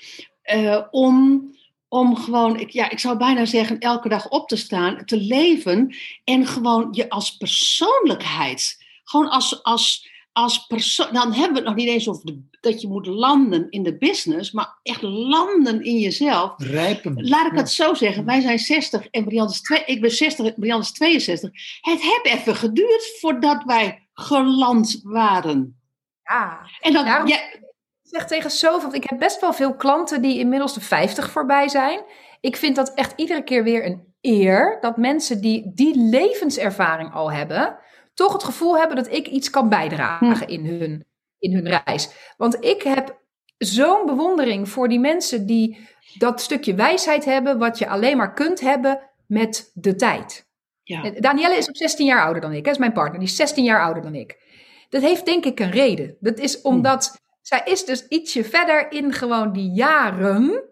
eh, om, om gewoon, ik, ja, ik zou bijna zeggen, elke dag op te staan, te leven en gewoon je als persoonlijkheid, gewoon als, als, als persoon, dan hebben we het nog niet eens over de, dat je moet landen in de business, maar echt landen in jezelf. Rijpen. Laat ik Ja. het zo zeggen, wij zijn 60 en Brianne is, ik ben 60 en Brianne is 62. Het heeft even geduurd voordat wij geland waren. Ja. En dan, Daarom- ja, Ik zeg tegen zoveel, want ik heb best wel veel klanten die inmiddels de 50 voorbij zijn. Ik vind dat echt iedere keer weer een eer dat mensen die die levenservaring al hebben, toch het gevoel hebben dat ik iets kan bijdragen in hun, in hun reis. Want ik heb zo'n bewondering voor die mensen die dat stukje wijsheid hebben, wat je alleen maar kunt hebben met de tijd. Ja. En Danielle is ook 16 jaar ouder dan ik. Dat is mijn partner. Die is 16 jaar ouder dan ik. Dat heeft denk ik een reden. Dat is omdat zij is dus ietsje verder in gewoon die jaren.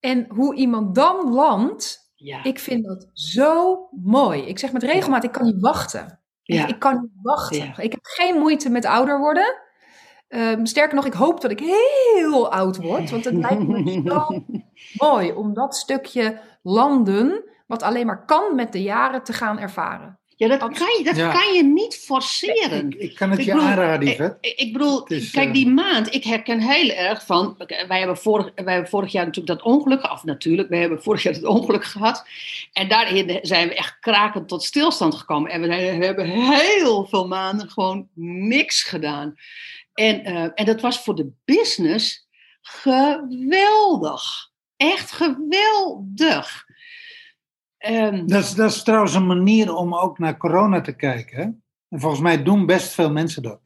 En hoe iemand dan landt, Ja. ik vind dat zo mooi. Ik zeg met regelmaat, ik kan niet wachten. Ja. Ik kan niet wachten. Ik heb geen moeite met ouder worden. Ehm, sterker nog, ik hoop dat ik heel oud word. Want het lijkt me zo mooi om dat stukje landen, wat alleen maar kan met de jaren, te gaan ervaren. Ja, dat, kan je, dat Ja. kan je niet forceren. Ik, ik kan het Ik je bedoel, aanraden, Ik, Yvette. ik- ik bedoel, is, kijk, eh, die maand, ik herken heel erg van. Wij hebben, vorig, wij hebben vorig jaar natuurlijk dat ongeluk, of natuurlijk, we hebben vorig jaar het ongeluk gehad. En daarin zijn we echt krakend tot stilstand gekomen. En we, we hebben heel veel maanden gewoon niks gedaan. En, eh, en dat was voor de business geweldig. Echt geweldig. Ehm, Dat is, dat is trouwens een manier om ook naar corona te kijken. Hè? En volgens mij doen best veel mensen dat.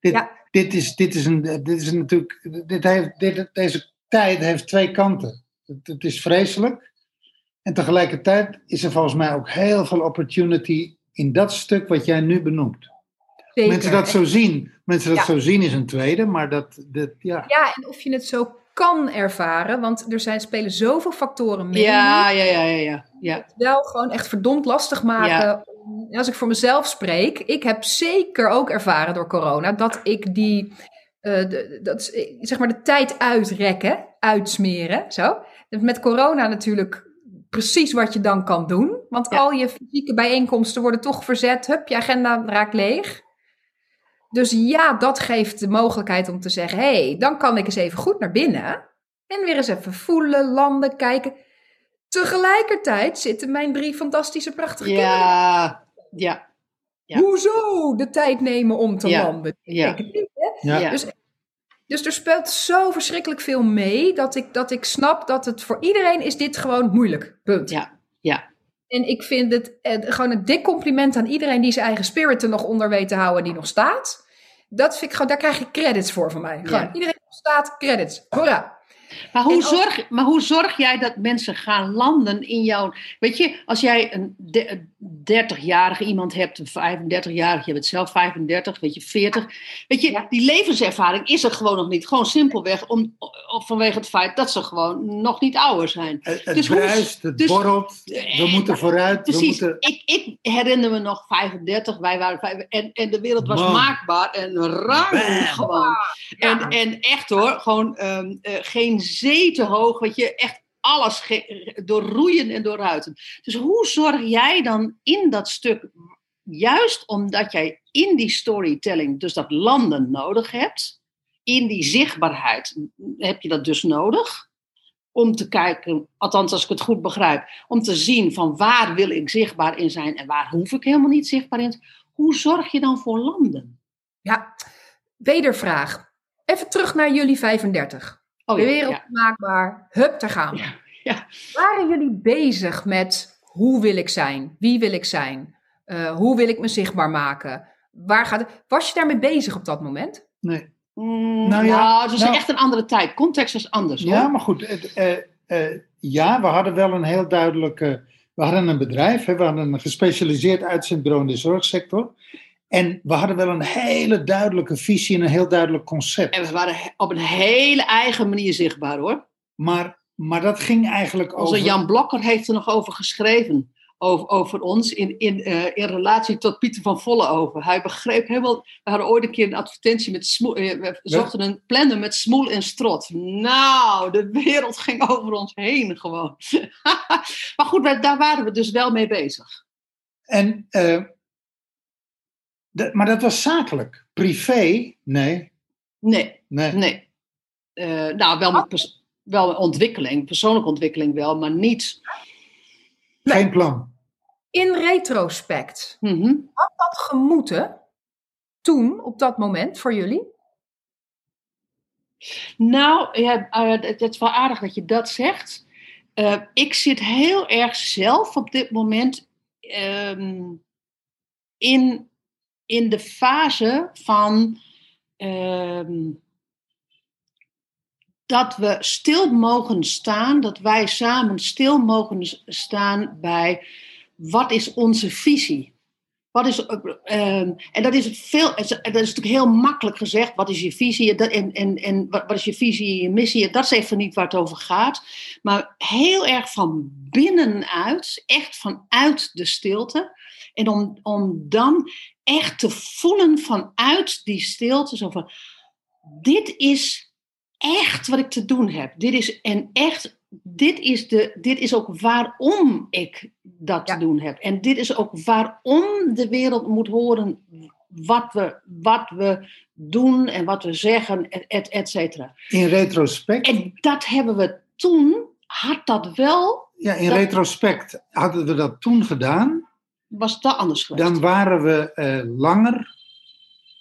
Dit, Ja. dit, is, dit, is, een, dit is natuurlijk. Dit heeft, dit, deze tijd heeft twee kanten. Het, het is vreselijk. En tegelijkertijd is er volgens mij ook heel veel opportunity in dat stuk wat jij nu benoemt. Zeker. Mensen dat zo zien. Mensen dat Ja. zo zien is een tweede, maar dat, dat ja. Ja, en of je het zo kan ervaren, want er zijn, spelen zoveel factoren mee. ja, ja, ja, ja, ja, ja. wel gewoon echt verdomd lastig maken. Ja. Als ik voor mezelf spreek, ik heb zeker ook ervaren door corona dat ik die, eh, de, dat, zeg maar de tijd uitrekken, uitsmeren, zo. Met corona natuurlijk precies wat je dan kan doen, want Ja. al je fysieke bijeenkomsten worden toch verzet, hup, je agenda raakt leeg. Dus ja, dat geeft de mogelijkheid om te zeggen, hé, hey, dan kan ik eens even goed naar binnen en weer eens even voelen, landen, kijken. Tegelijkertijd zitten mijn drie fantastische, prachtige kinderen. Ja, ja, ja. Hoezo de tijd nemen om te Ja, landen? niet? Ja. ja. Dus, dus er speelt zo verschrikkelijk veel mee dat ik, dat ik snap dat het voor iedereen is dit gewoon moeilijk. Punt. Ja, ja. En ik vind het eh, gewoon een dik compliment aan iedereen die zijn eigen spirit er nog onder weet te houden en die nog staat. Dat vind ik gewoon, daar krijg je credits voor van mij. Gewoon, Ja. iedereen die nog staat, credits. Hoera. Maar hoe, zorg, maar hoe zorg jij dat mensen gaan landen in jouw. Weet je, als jij een de- een 30-jarige iemand hebt, een 35-jarige, je bent zelf 35, weet je, 40. Weet je, Ja. die levenservaring is er gewoon nog niet. Gewoon simpelweg om, vanwege het feit dat ze gewoon nog niet ouder zijn. Het, het Dus bruist, het dus- borrelt, we Eh, moeten vooruit. We Precies. moeten, Ik, ik herinner me nog 35, wij waren vijf, en, en de wereld was Man. maakbaar en ruim Bam. gewoon. En, en echt hoor, gewoon ehm, eh, geen zee te hoog, weet je, echt alles ge- door roeien en door ruiten. Dus hoe zorg jij dan in dat stuk, juist omdat jij in die storytelling dus dat landen nodig hebt, in die zichtbaarheid heb je dat dus nodig, om te kijken, althans als ik het goed begrijp, om te zien van waar wil ik zichtbaar in zijn en waar hoef ik helemaal niet zichtbaar in. Hoe zorg je dan voor landen? Ja, wedervraag. Even terug naar jullie 35. Oh de wereld ja. maakbaar. Hup, daar gaan we. Ja, ja. Waren jullie bezig met hoe wil ik zijn? Wie wil ik zijn? Eh, hoe wil ik me zichtbaar maken? Waar gaat het? Was je daarmee bezig op dat moment? nee. Mm, Nou nou ja, het is nou- echt een andere tijd. Context is anders hoor. Ja, maar goed. eh, eh, ja, we hadden wel een heel duidelijke. We hadden een bedrijf, hè, we hadden een gespecialiseerd uitzendbureau in de zorgsector. En we hadden wel een hele duidelijke visie en een heel duidelijk concept. En we waren op een hele eigen manier zichtbaar hoor. Maar, maar dat ging eigenlijk Onze over. Jan Blokker heeft er nog over geschreven. Over, over ons in, in, eh, in relatie tot Pieter van Vollenhoven. Hij begreep helemaal. We hadden ooit een keer een advertentie met smoel. eh, We zochten een planner met smoel en strot. Nou, de wereld ging over ons heen gewoon. maar goed, daar waren we dus wel mee bezig. En, eh, de- maar dat was zakelijk. Privé, nee. Nee, nee. nee. Eh, nou, wel met pers- wel ontwikkeling, persoonlijke ontwikkeling wel, maar niet. Geen plan. In retrospect, Mhm. had dat gemoeten toen, op dat moment, voor jullie? Nou, ja, eh, het het is wel aardig dat je dat zegt. Eh, ik zit heel erg zelf op dit moment ehm, in, in de fase van ehm, dat we stil mogen staan, dat wij samen stil mogen staan bij wat is onze visie? Wat is, eh, ehm, en dat is, veel, dat is natuurlijk heel makkelijk gezegd. Wat is je visie en, en, en, wat, is je visie je missie? Dat is even niet waar het over gaat. Maar heel erg van binnenuit, echt vanuit de stilte. En om, om dan echt te voelen vanuit die stilte. Zo van, dit is echt wat ik te doen heb. Dit is, en echt, dit is, de, dit is ook waarom ik dat Ja. te doen heb. En dit is ook waarom de wereld moet horen wat we, wat we doen en wat we zeggen, et, et, et cetera. In retrospect, En dat hebben we toen, had dat wel, ja, in dat- retrospect hadden we dat toen gedaan, was dat anders geweest. dan waren we eh, langer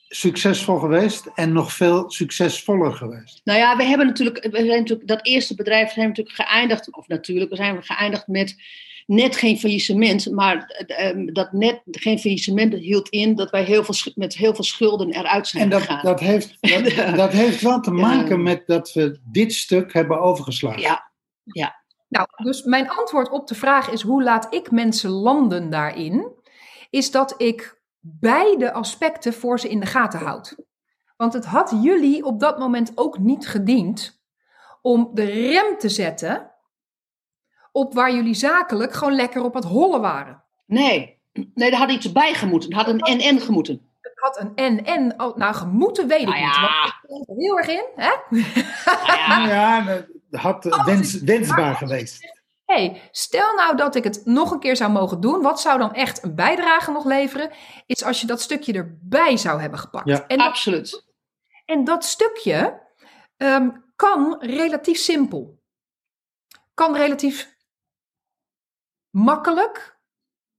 succesvol geweest en nog veel succesvoller geweest. Nou ja, we hebben natuurlijk, we zijn natuurlijk dat eerste bedrijf zijn natuurlijk geëindigd, of natuurlijk, we zijn geëindigd met net geen faillissement, maar eh, eh, dat net geen faillissement hield in dat wij heel veel, met heel veel schulden eruit zijn En dat, gegaan. dat, heeft, dat, dat heeft wel te maken met dat we dit stuk hebben overgeslagen. Ja, Nou, dus mijn antwoord op de vraag is: hoe laat ik mensen landen daarin? Is dat ik beide aspecten voor ze in de gaten houd. Want het had jullie op dat moment ook niet gediend om de rem te zetten op waar jullie zakelijk gewoon lekker op het hollen waren. nee, nee, er had iets bij gemoeten, er had een en-en gemoeten. Het had een en-en, oh, nou gemoeten weet ik Nou niet. ja. Want ik er heel erg in, hè? Nou ja, ja, had eh, wens, wensbaar geweest. hey, stel nou dat ik het nog een keer zou mogen doen. Wat zou dan echt een bijdrage nog leveren? Is als je dat stukje erbij zou hebben gepakt. Ja. En, dat, absoluut. en dat stukje ehm, kan relatief simpel. Kan relatief makkelijk,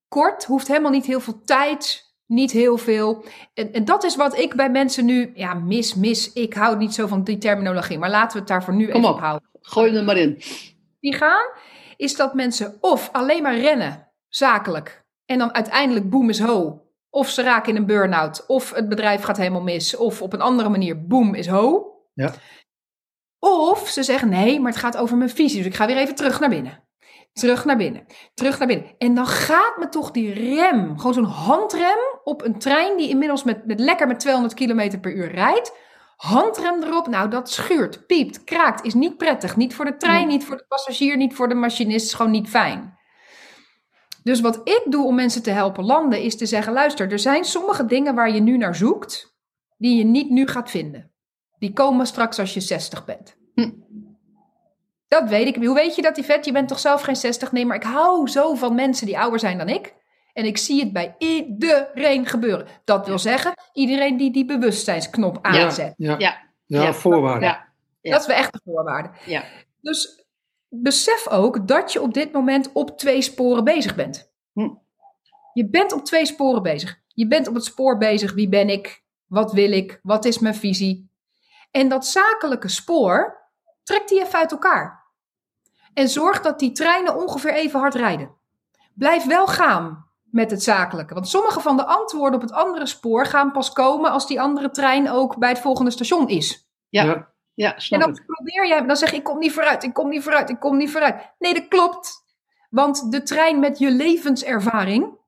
kort, hoeft helemaal niet heel veel tijd, niet heel veel. En, en dat is wat ik bij mensen nu, ja, mis, mis. Ik hou niet zo van die terminologie, maar laten we het daar voor nu Kom even op. op houden. Gooi hem er maar in. die gaan, is dat mensen of alleen maar rennen, zakelijk, en dan uiteindelijk boom is ho. Of ze raken in een burn-out, of het bedrijf gaat helemaal mis, of op een andere manier boom is ho. Ja. Of ze zeggen nee, maar het gaat over mijn visie, dus ik ga weer even terug naar binnen. Terug naar binnen, terug naar binnen. En dan gaat me toch die rem, gewoon zo'n handrem op een trein die inmiddels met, met lekker met 200 km per uur rijdt. Handrem erop, nou dat schuurt, piept, kraakt, is niet prettig. Niet voor de trein, niet voor de passagier, niet voor de machinist, is gewoon niet fijn. Dus wat ik doe om mensen te helpen landen, is te zeggen: luister, er zijn sommige dingen waar je nu naar zoekt, die je niet nu gaat vinden. Die komen straks als je 60 bent. Hm. Dat weet ik. Hoe weet je dat, vet? Je bent toch zelf geen 60? Nee, maar ik hou zo van mensen die ouder zijn dan ik. En ik zie het bij iedereen gebeuren. Dat wil zeggen, iedereen die die bewustzijnsknop aanzet. Ja, Ja, ja, ja. voorwaarden. ja, Ja. Dat is wel echt de voorwaarde. ja. Dus besef ook dat je op dit moment op twee sporen bezig bent. Hm. Je bent op twee sporen bezig. Je bent op het spoor bezig. Wie ben ik? Wat wil ik? Wat is mijn visie? En dat zakelijke spoor, trek die even uit elkaar. En zorg dat die treinen ongeveer even hard rijden. Blijf wel gaan met het zakelijke. Want sommige van de antwoorden op het andere spoor gaan pas komen als die andere trein ook bij het volgende station is. Ja. Ja. Ja, En snap dan ik. probeer jij, dan zeg je, ik kom niet vooruit, ik kom niet vooruit, ik kom niet vooruit. Nee, dat klopt. Want de trein met je levenservaring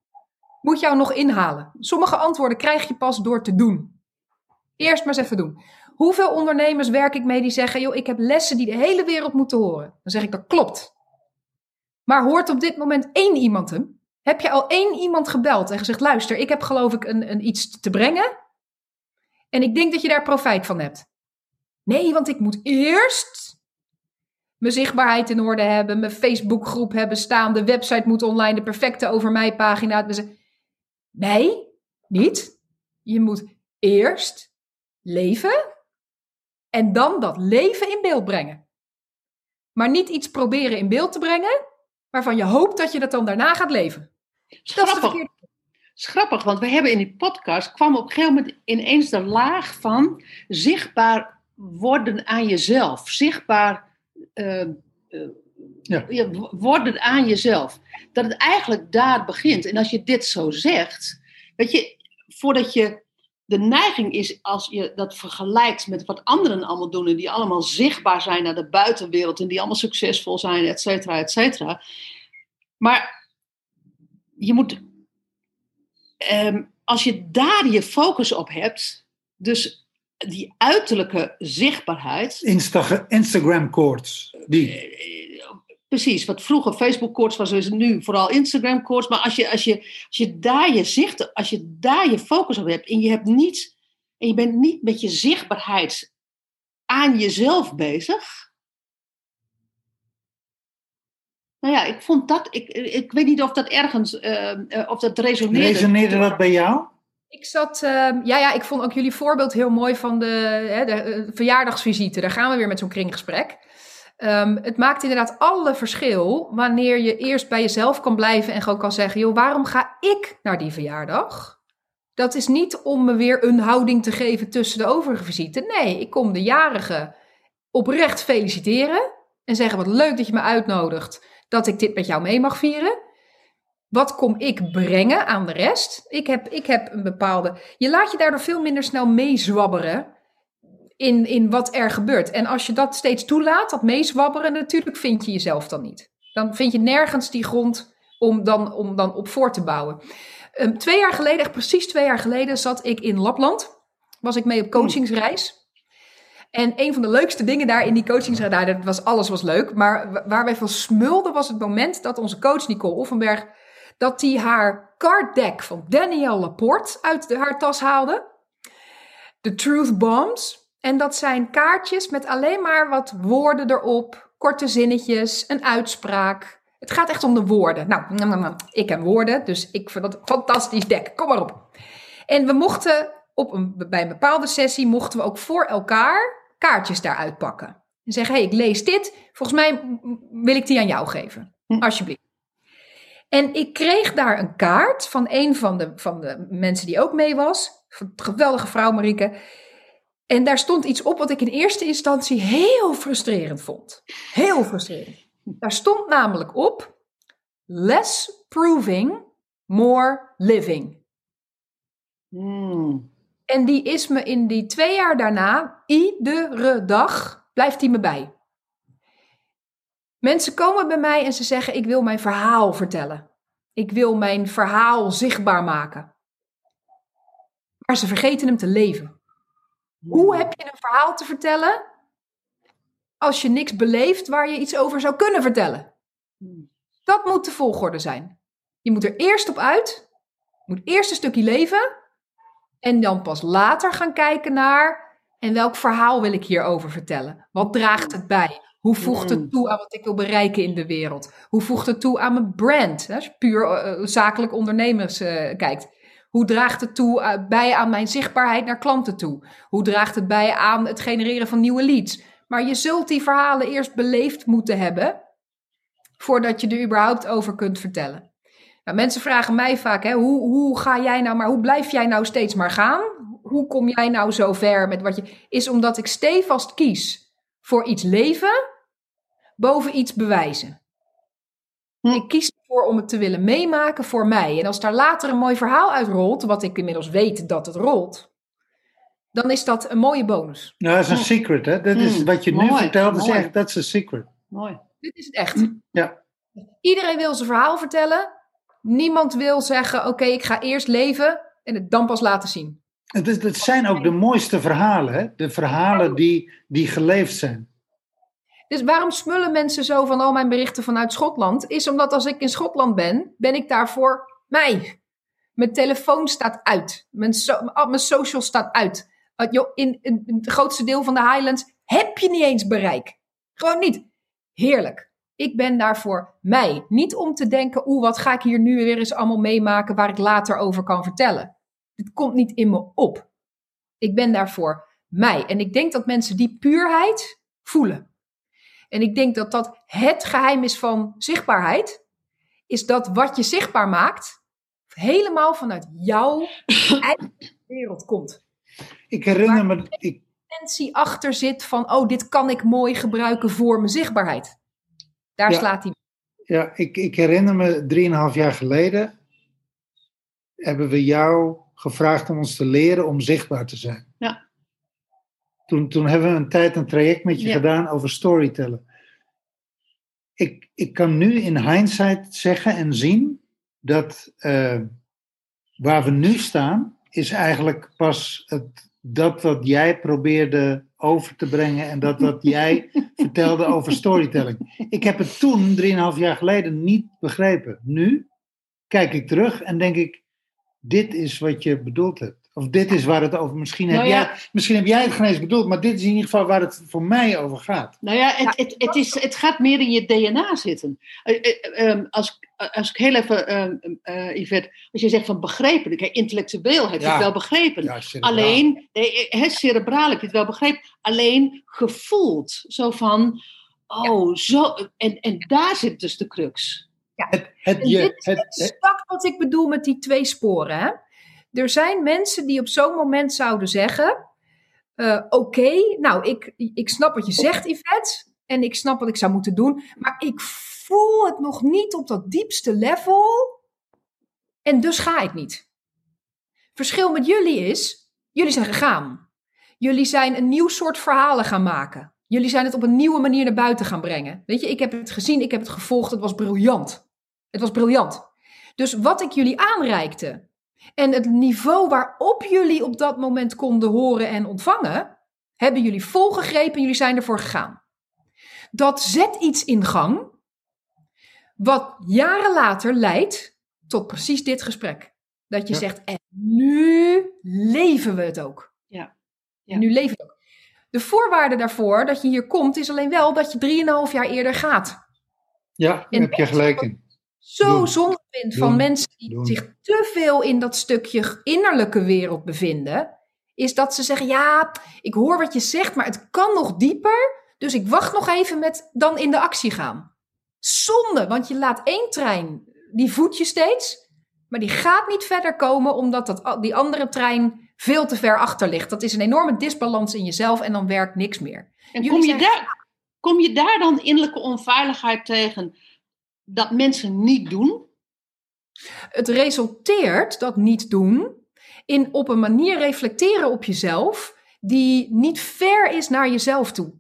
moet jou nog inhalen. Sommige antwoorden krijg je pas door te doen. Eerst maar eens even doen. Hoeveel ondernemers werk ik mee die zeggen, joh, ik heb lessen die de hele wereld moeten horen. Dan zeg ik, dat klopt. Maar hoort op dit moment één iemand hem? Heb je al één iemand gebeld en gezegd, luister, ik heb geloof ik een, een iets te brengen. En ik denk dat je daar profijt van hebt. Nee, want ik moet eerst mijn zichtbaarheid in orde hebben, mijn Facebookgroep hebben staan, de website moet online, de perfecte over mij pagina. Dus, Nee, niet. Je moet eerst leven en dan dat leven in beeld brengen. Maar niet iets proberen in beeld te brengen, waarvan je hoopt dat je dat dan daarna gaat leven. Dat is Grappig. grappig, want we hebben in die podcast kwam op een gegeven moment ineens de laag van zichtbaar worden aan jezelf. Zichtbaar eh, eh, Ja. worden aan jezelf. Dat het eigenlijk daar begint. En als je dit zo zegt, weet je, voordat je. de neiging is als je dat vergelijkt met wat anderen allemaal doen en die allemaal zichtbaar zijn naar de buitenwereld en die allemaal succesvol zijn, et cetera, et cetera. Maar je moet, ehm, als je daar je focus op hebt, dus die uiterlijke zichtbaarheid, Insta Instagram koorts. Die. eh, precies, wat vroeger Facebook koorts was, is het nu vooral Instagram koorts. Maar als je, als, je, als je daar je zicht, als je daar je focus op hebt en je hebt niet, en je bent niet met je zichtbaarheid aan jezelf bezig. Nou ja, ik vond dat, ik, ik weet niet of dat ergens, eh, eh, of dat resoneerde. Resoneerde dat bij jou? Ik zat, ehm, ja, ja, ik vond ook jullie voorbeeld heel mooi van de, hè, de eh, verjaardagsvisite. Daar gaan we weer met zo'n kringgesprek. Ehm, het maakt inderdaad alle verschil wanneer je eerst bij jezelf kan blijven en gewoon kan zeggen: joh, waarom ga ik naar die verjaardag? Dat is niet om me weer een houding te geven tussen de overige visite. Nee, ik kom de jarige oprecht feliciteren en zeggen: wat leuk dat je me uitnodigt dat ik dit met jou mee mag vieren. Wat kom ik brengen aan de rest? Ik heb, ik heb een bepaalde. Je laat je daardoor veel minder snel meezwabberen in, in wat er gebeurt. En als je dat steeds toelaat, dat meezwabberen, natuurlijk vind je jezelf dan niet. Dan vind je nergens die grond om dan, om dan op voor te bouwen. Um, twee jaar geleden, echt precies twee jaar geleden, zat ik in Lapland. Was ik mee op coachingsreis. En een van de leukste dingen daar in die coachingsreis, nou, dat was, alles was leuk. Maar waar wij van smulden was het moment dat onze coach Nicole Offenberg, dat die haar card deck van Danielle Laporte uit de, haar tas haalde. De Truth Bombs. En dat zijn kaartjes met alleen maar wat woorden erop, korte zinnetjes, een uitspraak. Het gaat echt om de woorden. Nou, ik heb woorden, dus ik vind dat een fantastisch deck. Kom maar op. En we mochten op een, bij een bepaalde sessie mochten we ook voor elkaar kaartjes daaruit pakken. En zeggen, hé, hey, ik lees dit. Volgens mij wil ik die aan jou geven. Alsjeblieft. En ik kreeg daar een kaart van een van de, van de mensen die ook mee was. Geweldige vrouw Marieke. En daar stond iets op wat ik in eerste instantie heel frustrerend vond. Heel frustrerend. Daar stond namelijk op: less proving, more living. Hmm. En die is me in die twee jaar daarna, iedere dag, blijft die me bij. Mensen komen bij mij en ze zeggen: Ik wil mijn verhaal vertellen. Ik wil mijn verhaal zichtbaar maken. Maar ze vergeten hem te leven. Hoe heb je een verhaal te vertellen als je niks beleeft waar je iets over zou kunnen vertellen? Dat moet de volgorde zijn. Je moet er eerst op uit, je moet eerst een stukje leven en dan pas later gaan kijken naar en welk verhaal wil ik hierover vertellen? Wat draagt het bij? Hoe voegt het toe aan wat ik wil bereiken in de wereld? Hoe voegt het toe aan mijn brand? Als je puur uh, zakelijk ondernemers uh, kijkt. Hoe draagt het toe uh, bij aan mijn zichtbaarheid naar klanten toe? Hoe draagt het bij aan het genereren van nieuwe leads? Maar je zult die verhalen eerst beleefd moeten hebben voordat je er überhaupt over kunt vertellen. Nou, mensen vragen mij vaak, hè, hoe, hoe ga jij nou, maar hoe blijf jij nou steeds maar gaan? Hoe kom jij nou zo ver met wat je... Is omdat ik stevast kies voor iets leven boven iets bewijzen. Hm. Ik kies ervoor om het te willen meemaken voor mij. En als daar later een mooi verhaal uitrolt, wat ik inmiddels weet dat het rolt, dan is dat een mooie bonus. Nou, dat is een hm. secret, hè? Dat is wat je mooi, nu vertelt, is echt, dat is een secret. Mooi. Dit is het echt. Ja. Iedereen wil zijn verhaal vertellen. Niemand wil zeggen, oké, okay, ik ga eerst leven en het dan pas laten zien. Het, het zijn ook de mooiste verhalen, hè? De verhalen die, die geleefd zijn. Dus waarom smullen mensen zo van al mijn berichten vanuit Schotland? Is omdat als ik in Schotland ben, ben ik daar voor mij. Mijn telefoon staat uit. Mijn, so mijn social staat uit. Uh, in, in het grootste deel van de Highlands heb je niet eens bereik. Gewoon niet. Heerlijk. Ik ben daar voor mij. Niet om te denken, oeh, wat ga ik hier nu weer eens allemaal meemaken waar ik later over kan vertellen. Dit komt niet in me op. Ik ben daar voor mij. En ik denk dat mensen die puurheid voelen. En ik denk dat dat het geheim is van zichtbaarheid. Is dat wat je zichtbaar maakt, helemaal vanuit jouw eigen wereld komt. Ik herinner me. Ik... intentie achter zit van, oh, dit kan ik mooi gebruiken voor mijn zichtbaarheid. Daar ja, slaat hij. Ja, ik, ik herinner me drieënhalf jaar geleden. hebben we jou gevraagd om ons te leren om zichtbaar te zijn. Ja. Toen, toen hebben we een tijd een traject met je Ja. gedaan over storytellen. Ik, ik kan nu in hindsight zeggen en zien dat eh, waar we nu staan, is eigenlijk pas het, dat wat jij probeerde over te brengen en dat wat jij vertelde over storytelling. Ik heb het toen, drieënhalf jaar geleden, niet begrepen. Nu kijk ik terug en denk ik, dit is wat je bedoeld hebt. Of dit is waar het over, misschien heb, Nou ja. jij, misschien heb jij het geen eens bedoeld, maar dit is in ieder geval waar het voor mij over gaat. Nou ja, het, het, het, is, het gaat meer in je DNA zitten. Eh, eh, ehm, als, ik- als ik heel even, eh, Yvette, als je zegt van begrepen, kijk, intellectueel heb je Ja. het wel begrepen. Ja, cerebraal. Alleen, nee, het cerebraal heb je het wel begrepen, alleen gevoeld. Zo van, oh, zo, en, en daar zit dus de crux. Het, het, je, dit is het, exact wat ik bedoel met die twee sporen. Hè? Er zijn mensen die op zo'n moment zouden zeggen: eh, Oké, nou, ik, ik snap wat je zegt, Yvette. En ik snap wat ik zou moeten doen. Maar ik voel het nog niet op dat diepste level. En dus ga ik niet. Verschil met jullie is: jullie zijn gegaan. Jullie zijn een nieuw soort verhalen gaan maken. Jullie zijn het op een nieuwe manier naar buiten gaan brengen. Weet je, ik heb het gezien, ik heb het gevolgd, het was briljant. Het was briljant. Dus wat ik jullie aanreikte en het niveau waarop jullie op dat moment konden horen en ontvangen, hebben jullie volgegrepen en jullie zijn ervoor gegaan. Dat zet iets in gang, wat jaren later leidt tot precies dit gesprek. Dat je Ja. zegt, en nu leven we het ook. Ja. En nu leven we het ook. De voorwaarde daarvoor dat je hier komt, is alleen wel dat je drieënhalf jaar eerder gaat ja, daar heb je gelijk in. Zo Doen. zonde vind van Doen. mensen die Doen. zich te veel in dat stukje innerlijke wereld bevinden, is dat ze zeggen: Ja, ik hoor wat je zegt, maar het kan nog dieper. Dus ik wacht nog even met dan in de actie gaan. Zonde, want je laat één trein, die voed je steeds, maar die gaat niet verder komen omdat dat, die andere trein veel te ver achter ligt. Dat is een enorme disbalans in jezelf en dan werkt niks meer. En kom je, zijn- daar, kom je daar dan innerlijke onveiligheid tegen dat mensen niet doen? Het resulteert, dat niet doen, in op een manier reflecteren op jezelf die niet ver is naar jezelf toe.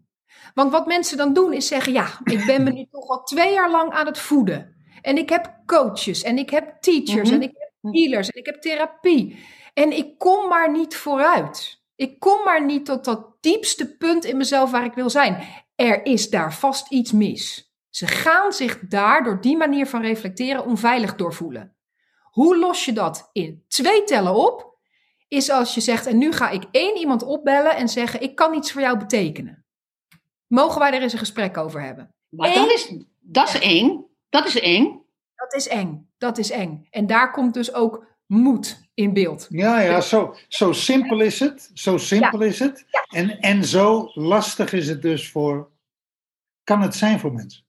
Want wat mensen dan doen is zeggen, ja, ik ben me nu toch al twee jaar lang aan het voeden. En ik heb coaches en ik heb teachers Mhm. en ik heb healers en ik heb therapie. En ik kom maar niet vooruit. Ik kom maar niet tot dat diepste punt in mezelf waar ik wil zijn. Er is daar vast iets mis. Ze gaan zich daar door die manier van reflecteren onveilig doorvoelen. Hoe los je dat in twee tellen op? Is als je zegt, en nu ga ik één iemand opbellen en zeggen, ik kan iets voor jou betekenen. Mogen wij er eens een gesprek over hebben? Maar dat is, dat is eng. Dat is eng. Dat is eng. Dat is eng. En daar komt dus ook moed in beeld. Ja, ja, zo, zo simpel is het. Zo simpel is het. En, en zo lastig is het dus voor. Kan het zijn voor mensen?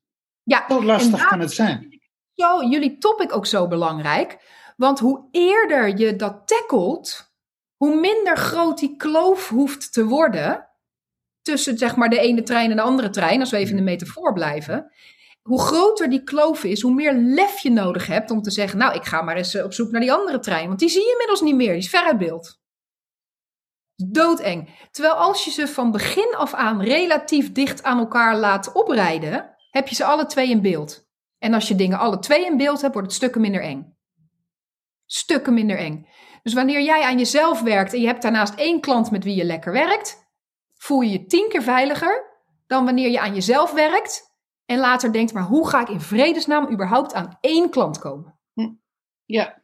Ja, Zo en lastig kan het zijn. zo, jullie topic ook zo belangrijk. Want hoe eerder je dat tackelt, hoe minder groot die kloof hoeft te worden. Tussen zeg maar de ene trein en de andere trein, als we even in de metafoor blijven. Hoe groter die kloof is, hoe meer lef je nodig hebt om te zeggen: Nou, ik ga maar eens eh, op zoek naar die andere trein. Want die zie je inmiddels niet meer, die is ver uit beeld. Doodeng. Terwijl als je ze van begin af aan relatief dicht aan elkaar laat oprijden, heb je ze alle twee in beeld. En als je dingen alle twee in beeld hebt, wordt het stukken minder eng. Stukken minder eng. Dus wanneer jij aan jezelf werkt en je hebt daarnaast één klant met wie je lekker werkt, voel je je tien keer veiliger dan wanneer je aan jezelf werkt en later denkt, maar hoe ga ik in vredesnaam überhaupt aan één klant komen? Ja.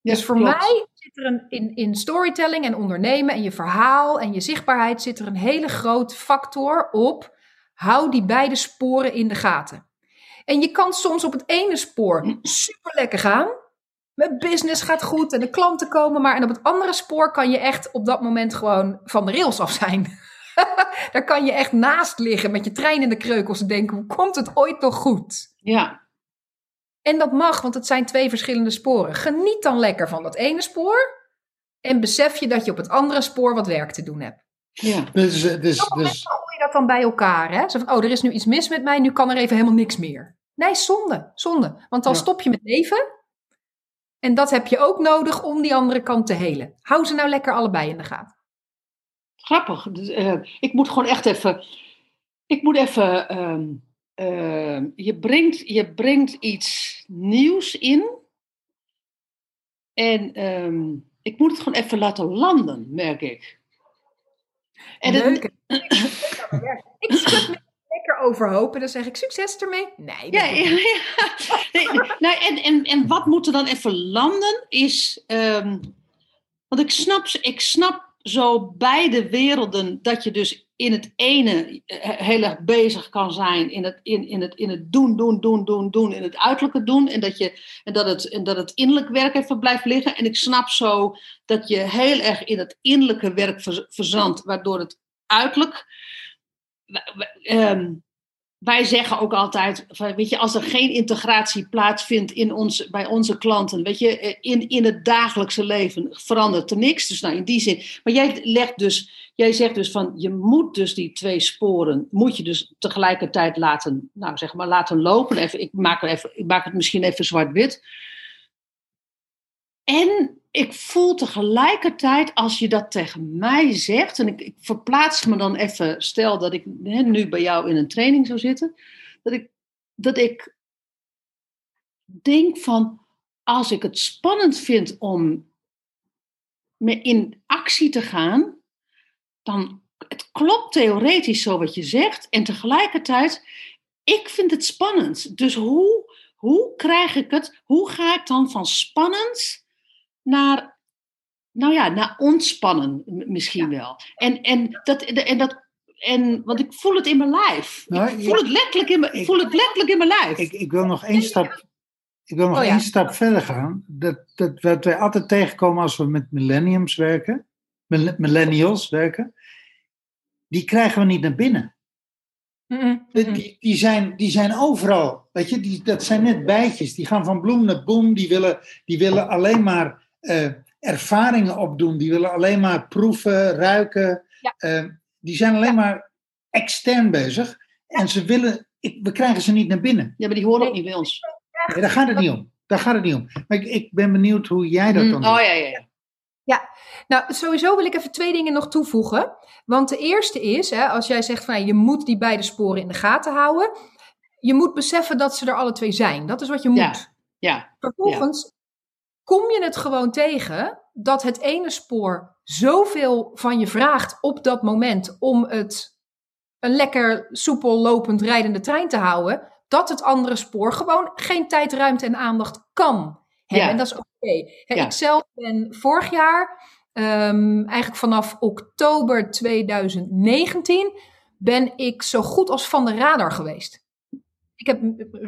Ja, dus voor klopt. mij zit er een, in, in storytelling en ondernemen en je verhaal en je zichtbaarheid zit er een hele grote factor op. Hou die beide sporen in de gaten. En je kan soms op het ene spoor super lekker gaan. Mijn business gaat goed en de klanten komen maar. En op het andere spoor kan je echt op dat moment gewoon van de rails af zijn. Daar kan je echt naast liggen met je trein in de kreukels en denken, hoe komt het ooit nog goed? Ja. En dat mag, want het zijn twee verschillende sporen. Geniet dan lekker van dat ene spoor. En besef je dat je op het andere spoor wat werk te doen hebt. ja. Dus, eh, dus, dus, dan bij elkaar. Hè? Zo van, oh, er is nu iets mis met mij, nu kan er even helemaal niks meer. Nee, zonde, zonde. Want dan Ja. stop je met leven. En dat heb je ook nodig om die andere kant te helen. Hou ze nou lekker allebei in de gaten. Grappig. Dus, eh, ik moet gewoon echt even. Ik moet even. ehm, ehm, je, brengt, je brengt iets nieuws in. En ehm, ik moet het gewoon even laten landen, merk ik. En het- Ik schud me lekker overhoop en dan zeg ik succes ermee. Nee, Ja, ja. Nee, nou, en, en, en wat moet er dan even landen is. ehm, want ik snap, ik snap zo beide werelden dat je dus in het ene eh, heel erg bezig kan zijn. In het, in, in het, in het doen, doen, doen, doen, doen. In het uiterlijke doen. En dat, je, en, dat het, en dat het innerlijk werk even blijft liggen. En ik snap zo dat je heel erg in het innerlijke werk ver- verzandt. Waardoor het uiterlijk. W- ehm, wij zeggen ook altijd, weet je, als er geen integratie plaatsvindt in ons, bij onze klanten, weet je, eh, in, in het dagelijkse leven verandert er niks. Dus nou, in die zin. Maar jij legt dus, jij zegt dus van, je moet dus die twee sporen, moet je dus tegelijkertijd laten, nou zeg maar, laten lopen. Even, ik, maak er even, ik maak het misschien even zwart-wit. En ik voel tegelijkertijd, als je dat tegen mij zegt, en ik, ik verplaats me dan even, stel dat ik hè, nu bij jou in een training zou zitten, dat ik, dat ik denk van, als ik het spannend vind om me in actie te gaan, dan het klopt theoretisch zo wat je zegt, en tegelijkertijd, ik vind het spannend. Dus hoe, hoe krijg ik het, hoe ga ik dan van spannend naar, nou ja, naar ontspannen misschien wel. En, en, dat, en dat, en, want ik voel het in mijn lijf. Nou, ik voel het letterlijk in mijn, ik voel het letterlijk in mijn lijf. Ik, ik wil nog één stap, ik wil nog Oh ja. één stap verder gaan. Dat, dat wat wij altijd tegenkomen als we met millenniums werken, mille- millennials werken, die krijgen we niet naar binnen. Die, die zijn, die zijn overal. Weet je, die, dat zijn net bijtjes. Die gaan van bloem naar boom. Die willen, die willen alleen maar eh, ervaringen opdoen. Die willen alleen maar proeven, ruiken. Ja. Eh, die zijn alleen maar extern bezig. En ze willen, ik, we krijgen ze niet naar binnen. Ja, maar die horen ook niet bij ons. Nee, daar gaat het niet om. Daar gaat het niet om. Maar ik, ik ben benieuwd hoe jij dat Mm, dan oh doet. ja, ja, ja. Nou, sowieso wil ik even twee dingen nog toevoegen. Want de eerste is, hè, als jij zegt van je moet die beide sporen in de gaten houden. Je moet beseffen dat ze er alle twee zijn. Dat is wat je moet. Ja. Ja, Vervolgens kom je het gewoon tegen dat het ene spoor zoveel van je vraagt op dat moment om het een lekker soepel lopend rijdende trein te houden, dat het andere spoor gewoon geen tijd, ruimte en aandacht kan hebben. Ja. En dat is oké. Ja. Ik zelf ben vorig jaar, ehm, eigenlijk vanaf oktober 2019, ben ik zo goed als van de radar geweest. Ik heb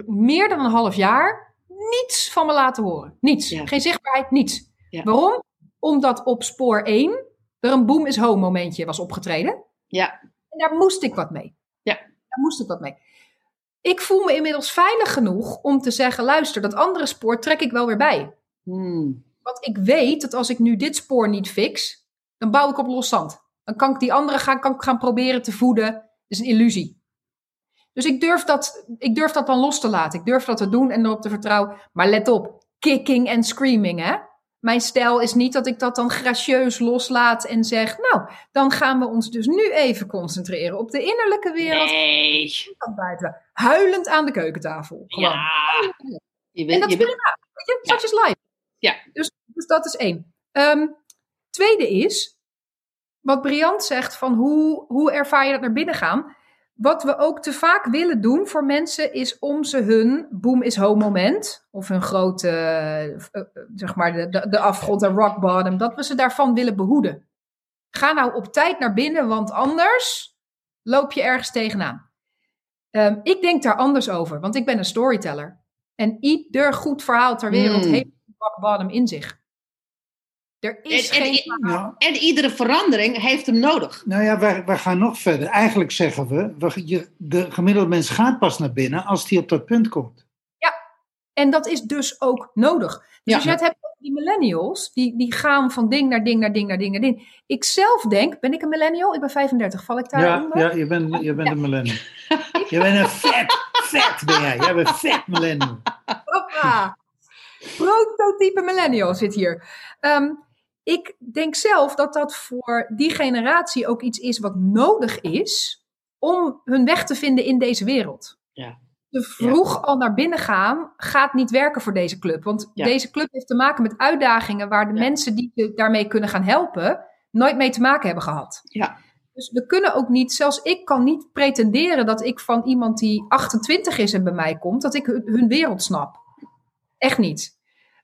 meer dan een half jaar niets van me laten horen. Niets. Ja. Geen zichtbaarheid, niets. Ja. Waarom? Omdat op spoor 1 er een boom is home momentje was opgetreden. ja, En daar moest ik wat mee. Ja. Daar moest ik wat mee. Ik voel me inmiddels veilig genoeg om te zeggen: luister, dat andere spoor trek ik wel weer bij. Hmm. Want ik weet dat als ik nu dit spoor niet fix, dan bouw ik op los zand. Dan kan ik die andere gaan, kan ik gaan proberen te voeden. Dat is een illusie. Dus ik durf, dat, ik durf dat dan los te laten. Ik durf dat te doen en erop te vertrouwen. Maar let op, kicking en screaming, hè? Mijn stijl is niet dat ik dat dan gracieus loslaat en zeg... nou, dan gaan we ons dus nu even concentreren op de innerlijke wereld Nee. buiten. Huilend aan de keukentafel. Gewoon. Ja. Je En bent, dat je is bent, prima. Ja. such is life. Ja. Dus, dus dat is één. Ehm, tweede is, wat Briant zegt van hoe, hoe ervaar je dat naar binnen gaan. Wat we ook te vaak willen doen voor mensen is om ze hun boom is home moment, of hun grote, eh, eh, zeg maar de, de, de afgrond, de rock bottom, dat we ze daarvan willen behoeden. Ga nou op tijd naar binnen, want anders loop je ergens tegenaan. Ehm, ik denk daar anders over, want ik ben een storyteller. En ieder goed verhaal ter wereld Hmm. heeft een rock bottom in zich. Er is En- en- geen... Nou, en iedere verandering heeft hem nodig. nou ja, wij, wij gaan nog verder. Eigenlijk zeggen we, we je, de gemiddelde mens gaat pas naar binnen als die op dat punt komt. En dat is dus ook nodig. Dus Ja. als je het hebt over die millennials, die, die gaan van ding naar ding naar ding naar ding naar ding. Ik zelf denk, ben ik een millennial? Ik ben 35, val ik daar Ja, onder? ja je bent, je bent een millennium. Je bent een vet, vet ben jij. Jij bent vet millennium. Hoppa. prototype millennial zit hier. Ehm, ik denk zelf dat dat voor die generatie ook iets is wat nodig is om hun weg te vinden in deze wereld. Ja. Te vroeg al naar binnen gaan gaat niet werken voor deze club. Want Ja. deze club heeft te maken met uitdagingen waar de Ja. mensen die je daarmee kunnen gaan helpen, nooit mee te maken hebben gehad. Ja. Dus we kunnen ook niet, zelfs ik kan niet pretenderen dat ik van iemand die 28 is en bij mij komt, dat ik hun wereld snap. Echt niet.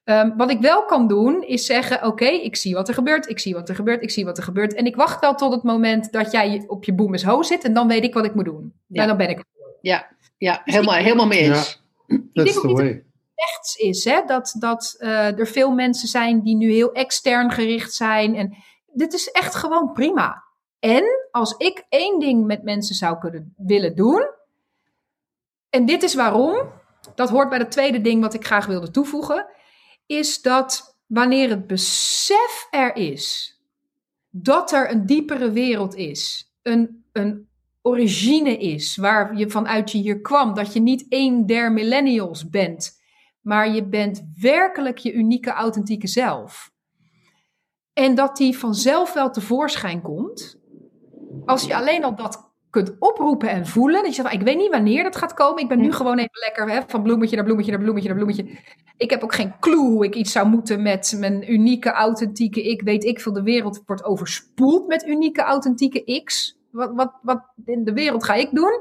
Ehm, wat ik wel kan doen, is zeggen: Oké, ik zie wat er gebeurt, ik zie wat er gebeurt, ik zie wat er gebeurt. En ik wacht wel tot het moment dat jij op je boem is ho zit en dan weet ik wat ik moet doen. Ja. En dan ben ik Ja, ja helemaal, helemaal mee eens. That's ook the way. rechts is. Hè? Dat, dat eh, er veel mensen zijn die nu heel extern gericht zijn. En dit is echt gewoon prima. En als ik één ding met mensen zou kunnen willen doen. En dit is waarom. Dat hoort bij het tweede ding wat ik graag wilde toevoegen. Is dat wanneer het besef er is dat er een diepere wereld is. Een, een origine is waar je vanuit je hier kwam. Dat je niet één der millennials bent. Maar je bent werkelijk je unieke, authentieke zelf. En dat die vanzelf wel tevoorschijn komt. Als je alleen al dat kunt oproepen en voelen. Dat je zegt, ik weet niet wanneer dat gaat komen. Ik ben nu gewoon even lekker hè, van bloemetje naar bloemetje naar bloemetje naar bloemetje. Ik heb ook geen clue hoe ik iets zou moeten met mijn unieke, authentieke ik. Weet ik veel, de wereld wordt overspoeld met unieke, authentieke X. Wat, wat, wat in de wereld ga ik doen?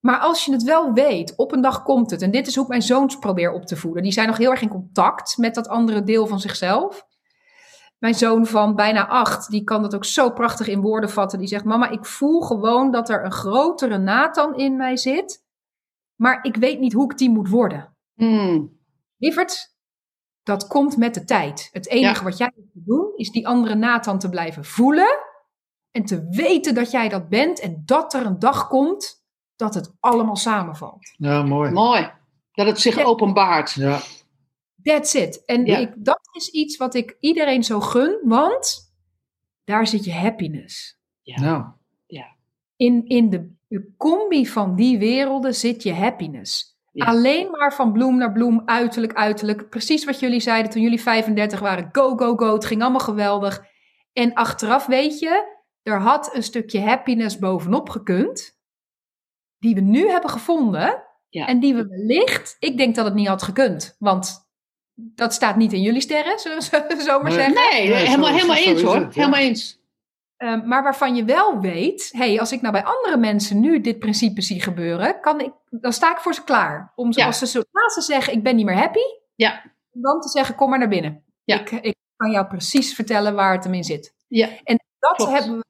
Maar als je het wel weet, op een dag komt het. En dit is hoe ik mijn zoons probeer op te voeden. Die zijn nog heel erg in contact met dat andere deel van zichzelf. Mijn zoon van bijna acht, die kan dat ook zo prachtig in woorden vatten. Die zegt, mama, ik voel gewoon dat er een grotere Nathan in mij zit. Maar ik weet niet hoe ik die moet worden. Hmm. Lieverd, dat komt met de tijd. Het enige Ja. wat jij moet doen, is die andere Nathan te blijven voelen. En te weten dat jij dat bent. En dat er een dag komt dat het allemaal samenvalt. Ja, mooi. Mooi. Dat het zich Ja. openbaart. Ja, That's it. En Ja. ik, dat is iets wat ik iedereen zo gun, want daar zit je happiness. nou. In, in de, de combi van die werelden zit je happiness. Ja. Alleen maar van bloem naar bloem, uiterlijk, uiterlijk. Precies wat jullie zeiden toen jullie 35 waren. Go, go, go. Het ging allemaal geweldig. En achteraf weet je, er had een stukje happiness bovenop gekund. Die we nu hebben gevonden. Ja. En die we wellicht, ik denk dat het niet had gekund. Want dat staat niet in jullie sterren, zullen we zo maar Nee. zeggen. Nee, helemaal, zo- helemaal zo eens hoor. het, ja. Helemaal eens. Maar waarvan je wel weet, hey, als ik nou bij andere mensen nu dit principe zie gebeuren, kan ik, dan sta ik voor ze klaar. Om Ja. als ze zodra ze zeggen, ik ben niet meer happy, Ja. dan te zeggen, kom maar naar binnen. Ja. Ik, ik kan jou precies vertellen waar het hem in zit. Ja. En dat Klopt. hebben we,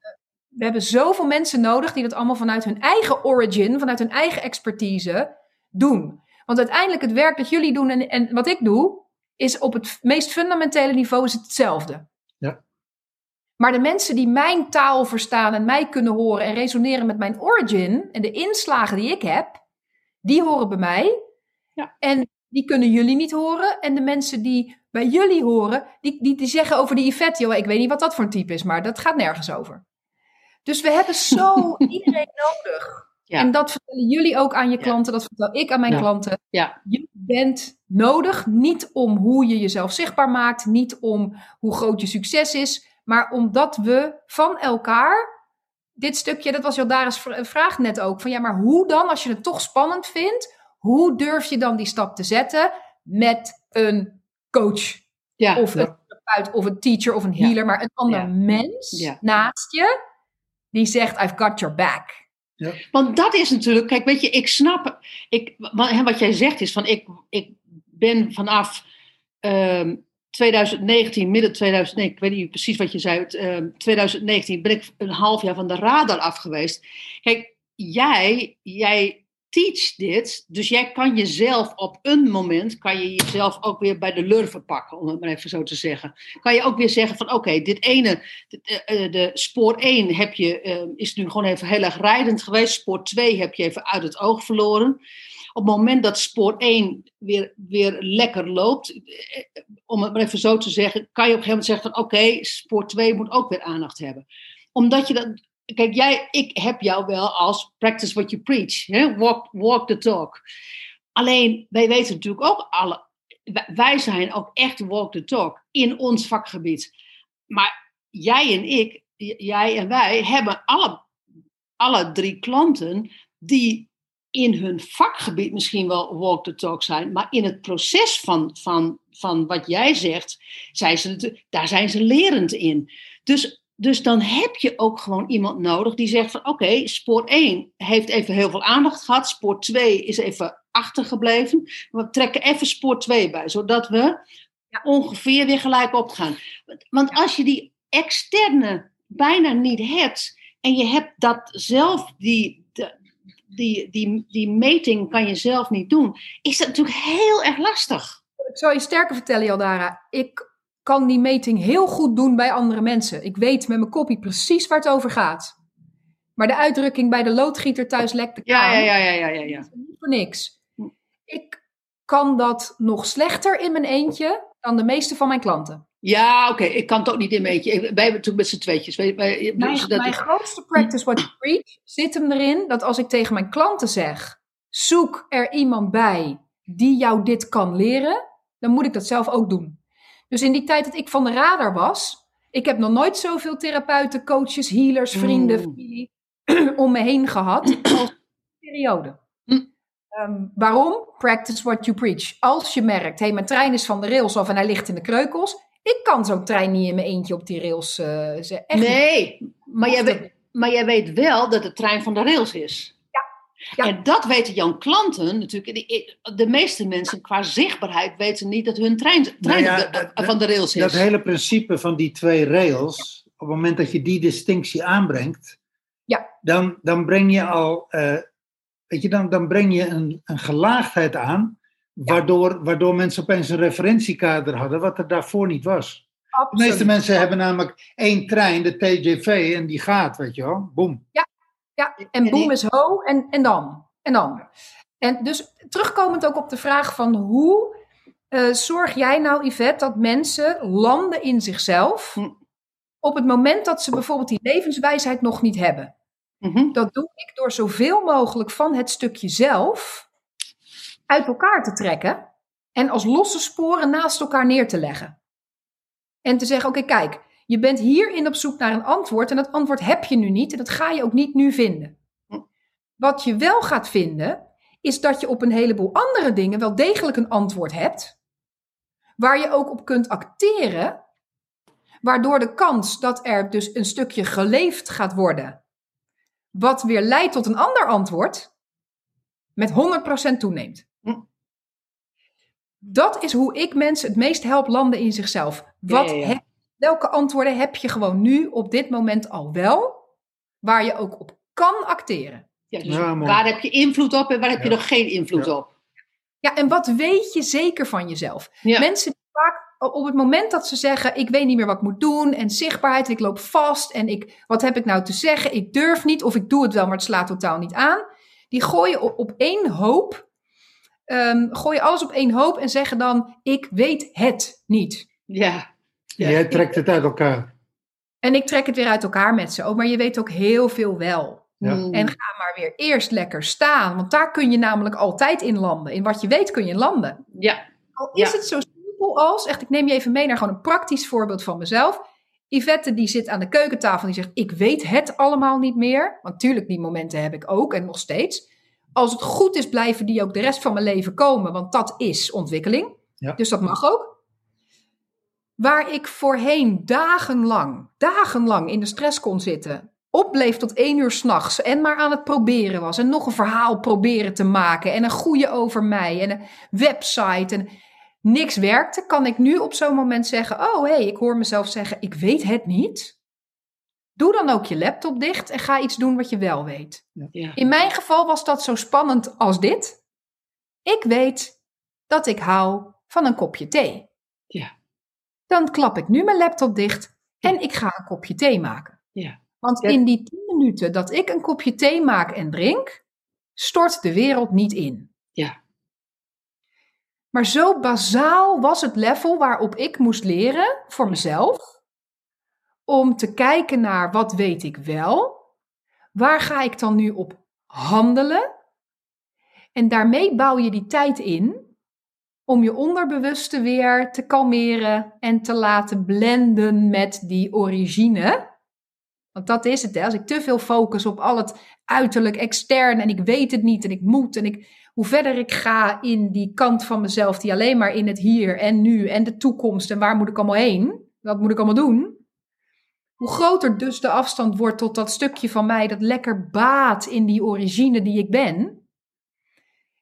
we hebben zoveel mensen nodig die dat allemaal vanuit hun eigen origin, vanuit hun eigen expertise doen. Want uiteindelijk het werk dat jullie doen en, en wat ik doe, is op het meest fundamentele niveau is het hetzelfde. Ja. Maar de mensen die mijn taal verstaan en mij kunnen horen en resoneren met mijn origin en de inslagen die ik heb, die horen bij mij. Ja. En die kunnen jullie niet horen. En de mensen die bij jullie horen, die, die, die zeggen over die Yvette, joh, ik weet niet wat dat voor een type is, maar dat gaat nergens over. Dus we hebben zo iedereen nodig. Ja. En dat vertellen jullie ook aan je Ja. klanten, dat vertel ik aan mijn Ja. klanten. Ja. Je bent nodig, niet om hoe je jezelf zichtbaar maakt, niet om hoe groot je succes is, maar omdat we van elkaar dit stukje, dat was Jodaris vra- vraag net ook, van ja, maar hoe dan, als je het toch spannend vindt, hoe durf je dan die stap te zetten met een coach Ja. of een therapeut of een teacher of een healer, maar een ander mens naast je, die zegt, I've got your back. Want dat is natuurlijk, kijk, weet je, ik snap, ik, wat jij zegt is van, ik, ik ben vanaf ehm, 2019, midden 2019, ik weet niet precies wat je zei, het, ehm, 2019 ben ik een half jaar van de radar af geweest. Kijk, jij, jij teach dit, dus jij kan jezelf op een moment, kan je jezelf ook weer bij de lurven pakken, om het maar even zo te zeggen. Kan je ook weer zeggen van, oké, dit ene, de, de, de spoor 1 heb je, eh, is nu gewoon even heel erg rijdend geweest. Spoor 2 heb je even uit het oog verloren. Op het moment dat spoor 1 weer, weer lekker loopt, eh, om het maar even zo te zeggen, kan je op een gegeven moment zeggen van oké, spoor 2 moet ook weer aandacht hebben. Omdat je dat, kijk jij, ik heb jou wel als practice what you preach, hè? Walk, walk the talk. Alleen, wij weten natuurlijk ook alle, wij- zijn ook echt walk the talk in ons vakgebied. Maar jij en ik, jij en wij, hebben alle, alle drie klanten die in hun vakgebied misschien wel walk the talk zijn, maar in het proces van, van, van wat jij zegt, zijn ze, daar zijn ze lerend in. Dus, dus dan heb je ook gewoon iemand nodig die zegt van oké, spoor 1 heeft even heel veel aandacht gehad, spoor 2 is even achtergebleven. We trekken even spoor 2 bij, zodat we Ja. ongeveer weer gelijk opgaan. Want- als je die externe bijna niet hebt en je hebt dat zelf, die, die, die, die meting kan je zelf niet doen, is dat natuurlijk heel erg lastig. Ik zal je sterker vertellen, Jaldara. Ik kan die meting heel goed doen bij andere mensen. Ik weet met mijn kopie precies waar het over gaat. Maar de uitdrukking bij de loodgieter thuis lekt de Ja, kraan, ja, ja, ja, ja, ja. niet voor niks. Hm. Ik kan dat nog slechter in mijn eentje dan de meeste van mijn klanten. Ja, oké, ik kan het ook niet in mijn eentje. Wij hebben natuurlijk met z'n tweetjes. Wij, wij, Mijn, dus dat- mijn grootste practice what you preach zit hem erin dat als ik tegen mijn klanten zeg: zoek er iemand bij die jou dit kan leren, dan moet ik dat zelf ook doen. Dus in die tijd dat ik van de radar was, ik heb nog nooit zoveel therapeuten, coaches, healers, vrienden, Mm. familie om me heen gehad als die periode. Mm. Ehm, waarom? Practice what you preach. Als je merkt, hey, mijn trein is van de rails af en hij ligt in de kreukels. Ik kan zo'n trein niet in mijn eentje op die rails eh zetten. Nee, maar jij, Of weet, maar jij weet wel dat de trein van de rails is. Ja. En dat weten jouw klanten natuurlijk. Die- De meeste mensen qua zichtbaarheid weten niet dat hun trein, trein Nou ja, op de- dat- van de rails is. Dat hele principe van die twee rails, op het moment dat je die distinctie aanbrengt, Ja. dan, dan breng je al, eh, weet je, dan, dan breng je een, een gelaagdheid aan, waardoor, waardoor mensen opeens een referentiekader hadden, wat er daarvoor niet was. De meeste mensen hebben namelijk één trein, de TGV, en die gaat, weet je wel, boom. Ja, en boom is ho en, en dan. En dan. En dus terugkomend ook op de vraag van hoe eh, zorg jij nou, Yvette, dat mensen landen in zichzelf Hm. op het moment dat ze bijvoorbeeld die levenswijsheid nog niet hebben? Mhm. Dat doe ik door zoveel mogelijk van het stukje zelf uit elkaar te trekken en als losse sporen naast elkaar neer te leggen. En te zeggen, oké, kijk, je bent hierin op zoek naar een antwoord en dat antwoord heb je nu niet en dat ga je ook niet nu vinden. Hm. Wat je wel gaat vinden, is dat je op een heleboel andere dingen wel degelijk een antwoord hebt, waar je ook op kunt acteren, waardoor de kans dat er dus een stukje geleefd gaat worden, wat weer leidt tot een ander antwoord, met 100% toeneemt. Hm. Dat is hoe ik mensen het meest help landen in zichzelf. Wat Ja, ja, ja. heb- welke antwoorden heb je gewoon nu op dit moment al wel, waar je ook op kan acteren? Ja, dus Ja, waar heb je invloed op en waar heb je nog geen invloed Ja. op? Ja, en wat weet je zeker van jezelf? Ja. Mensen die vaak op het moment dat ze zeggen: Ik weet niet meer wat ik moet doen, en zichtbaarheid, ik loop vast, en ik, wat heb ik nou te zeggen? Ik durf niet, of ik doe het wel, maar het slaat totaal niet aan. Die gooien op, op één hoop, ehm, gooien alles op één hoop en zeggen dan: Ik weet het niet. Ja. Ja. Jij trekt het uit elkaar. En ik trek het weer uit elkaar met ze. Oh, maar je weet ook heel veel wel. Ja. En ga maar weer eerst lekker staan, want daar kun je namelijk altijd in landen. In wat je weet kun je landen. ja. Al is Ja. het zo simpel als, echt, ik neem je even mee naar gewoon een praktisch voorbeeld van mezelf. Yvette die zit aan de keukentafel en die zegt, ik weet het allemaal niet meer. Want tuurlijk, die momenten heb ik ook en nog steeds. Als het goed is, blijven die ook de rest van mijn leven komen, want dat is ontwikkeling. Ja. Dus dat mag ook. Waar ik voorheen dagenlang, dagenlang in de stress kon zitten, opbleef tot één uur s'nachts en maar aan het proberen was. En nog een verhaal proberen te maken en een goede over mij en een website en niks werkte, kan ik nu op zo'n moment zeggen, oh hé, hey, ik hoor mezelf zeggen, ik weet het niet. Doe dan ook je laptop dicht en ga iets doen wat je wel weet. Ja. In mijn geval was dat zo spannend als dit. Ik weet dat ik hou van een kopje thee. Ja. Dan klap ik nu mijn laptop dicht en ik ga een kopje thee maken. Ja. Want in die 10 minuten dat ik een kopje thee maak en drink, stort de wereld niet in. Ja. Maar zo bazaal was het level waarop ik moest leren voor mezelf. Om te kijken naar wat weet ik wel. Waar ga ik dan nu op handelen? En daarmee bouw je die tijd in om je onderbewuste weer te kalmeren en te laten blenden met die origine. Want dat is het, hè? als ik te veel focus op al het uiterlijk, extern en ik weet het niet en ik moet en ik, hoe verder ik ga in die kant van mezelf die alleen maar in het hier en nu en de toekomst en waar moet ik allemaal heen, wat moet ik allemaal doen, hoe groter dus de afstand wordt tot dat stukje van mij dat lekker baat in die origine die ik ben.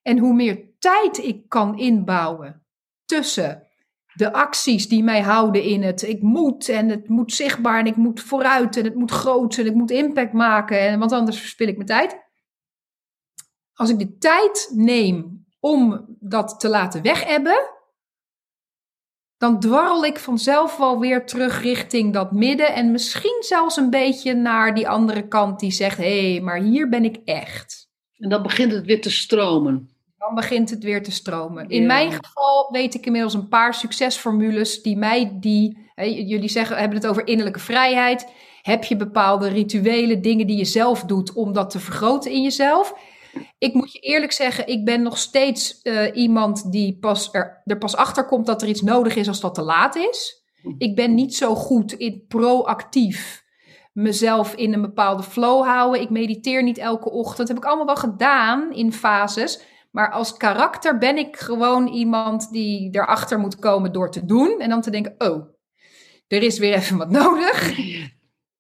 En hoe meer tijd ik kan inbouwen tussen de acties die mij houden in het ik moet en het moet zichtbaar en ik moet vooruit en het moet groot en ik moet impact maken en want anders verspil ik mijn tijd. Als ik de tijd neem om dat te laten wegebben, dan dwarrel ik vanzelf wel weer terug richting dat midden en misschien zelfs een beetje naar die andere kant die zegt: hé, hey, maar hier ben ik echt. En dan begint het weer te stromen. Dan begint het weer te stromen. In Ja. mijn geval weet ik inmiddels een paar succesformules die mij die. Hè, jullie zeggen, hebben het over innerlijke vrijheid. Heb je bepaalde rituelen, dingen die je zelf doet om dat te vergroten in jezelf? Ik moet je eerlijk zeggen, ik ben nog steeds eh, iemand die pas er, er pas achter komt dat er iets nodig is als dat te laat is. Ik ben niet zo goed in proactief mezelf in een bepaalde flow houden. Ik mediteer niet elke ochtend. Dat heb ik allemaal wel gedaan in fases. Maar als karakter ben ik gewoon iemand die erachter moet komen door te doen. En dan te denken, oh, er is weer even wat nodig.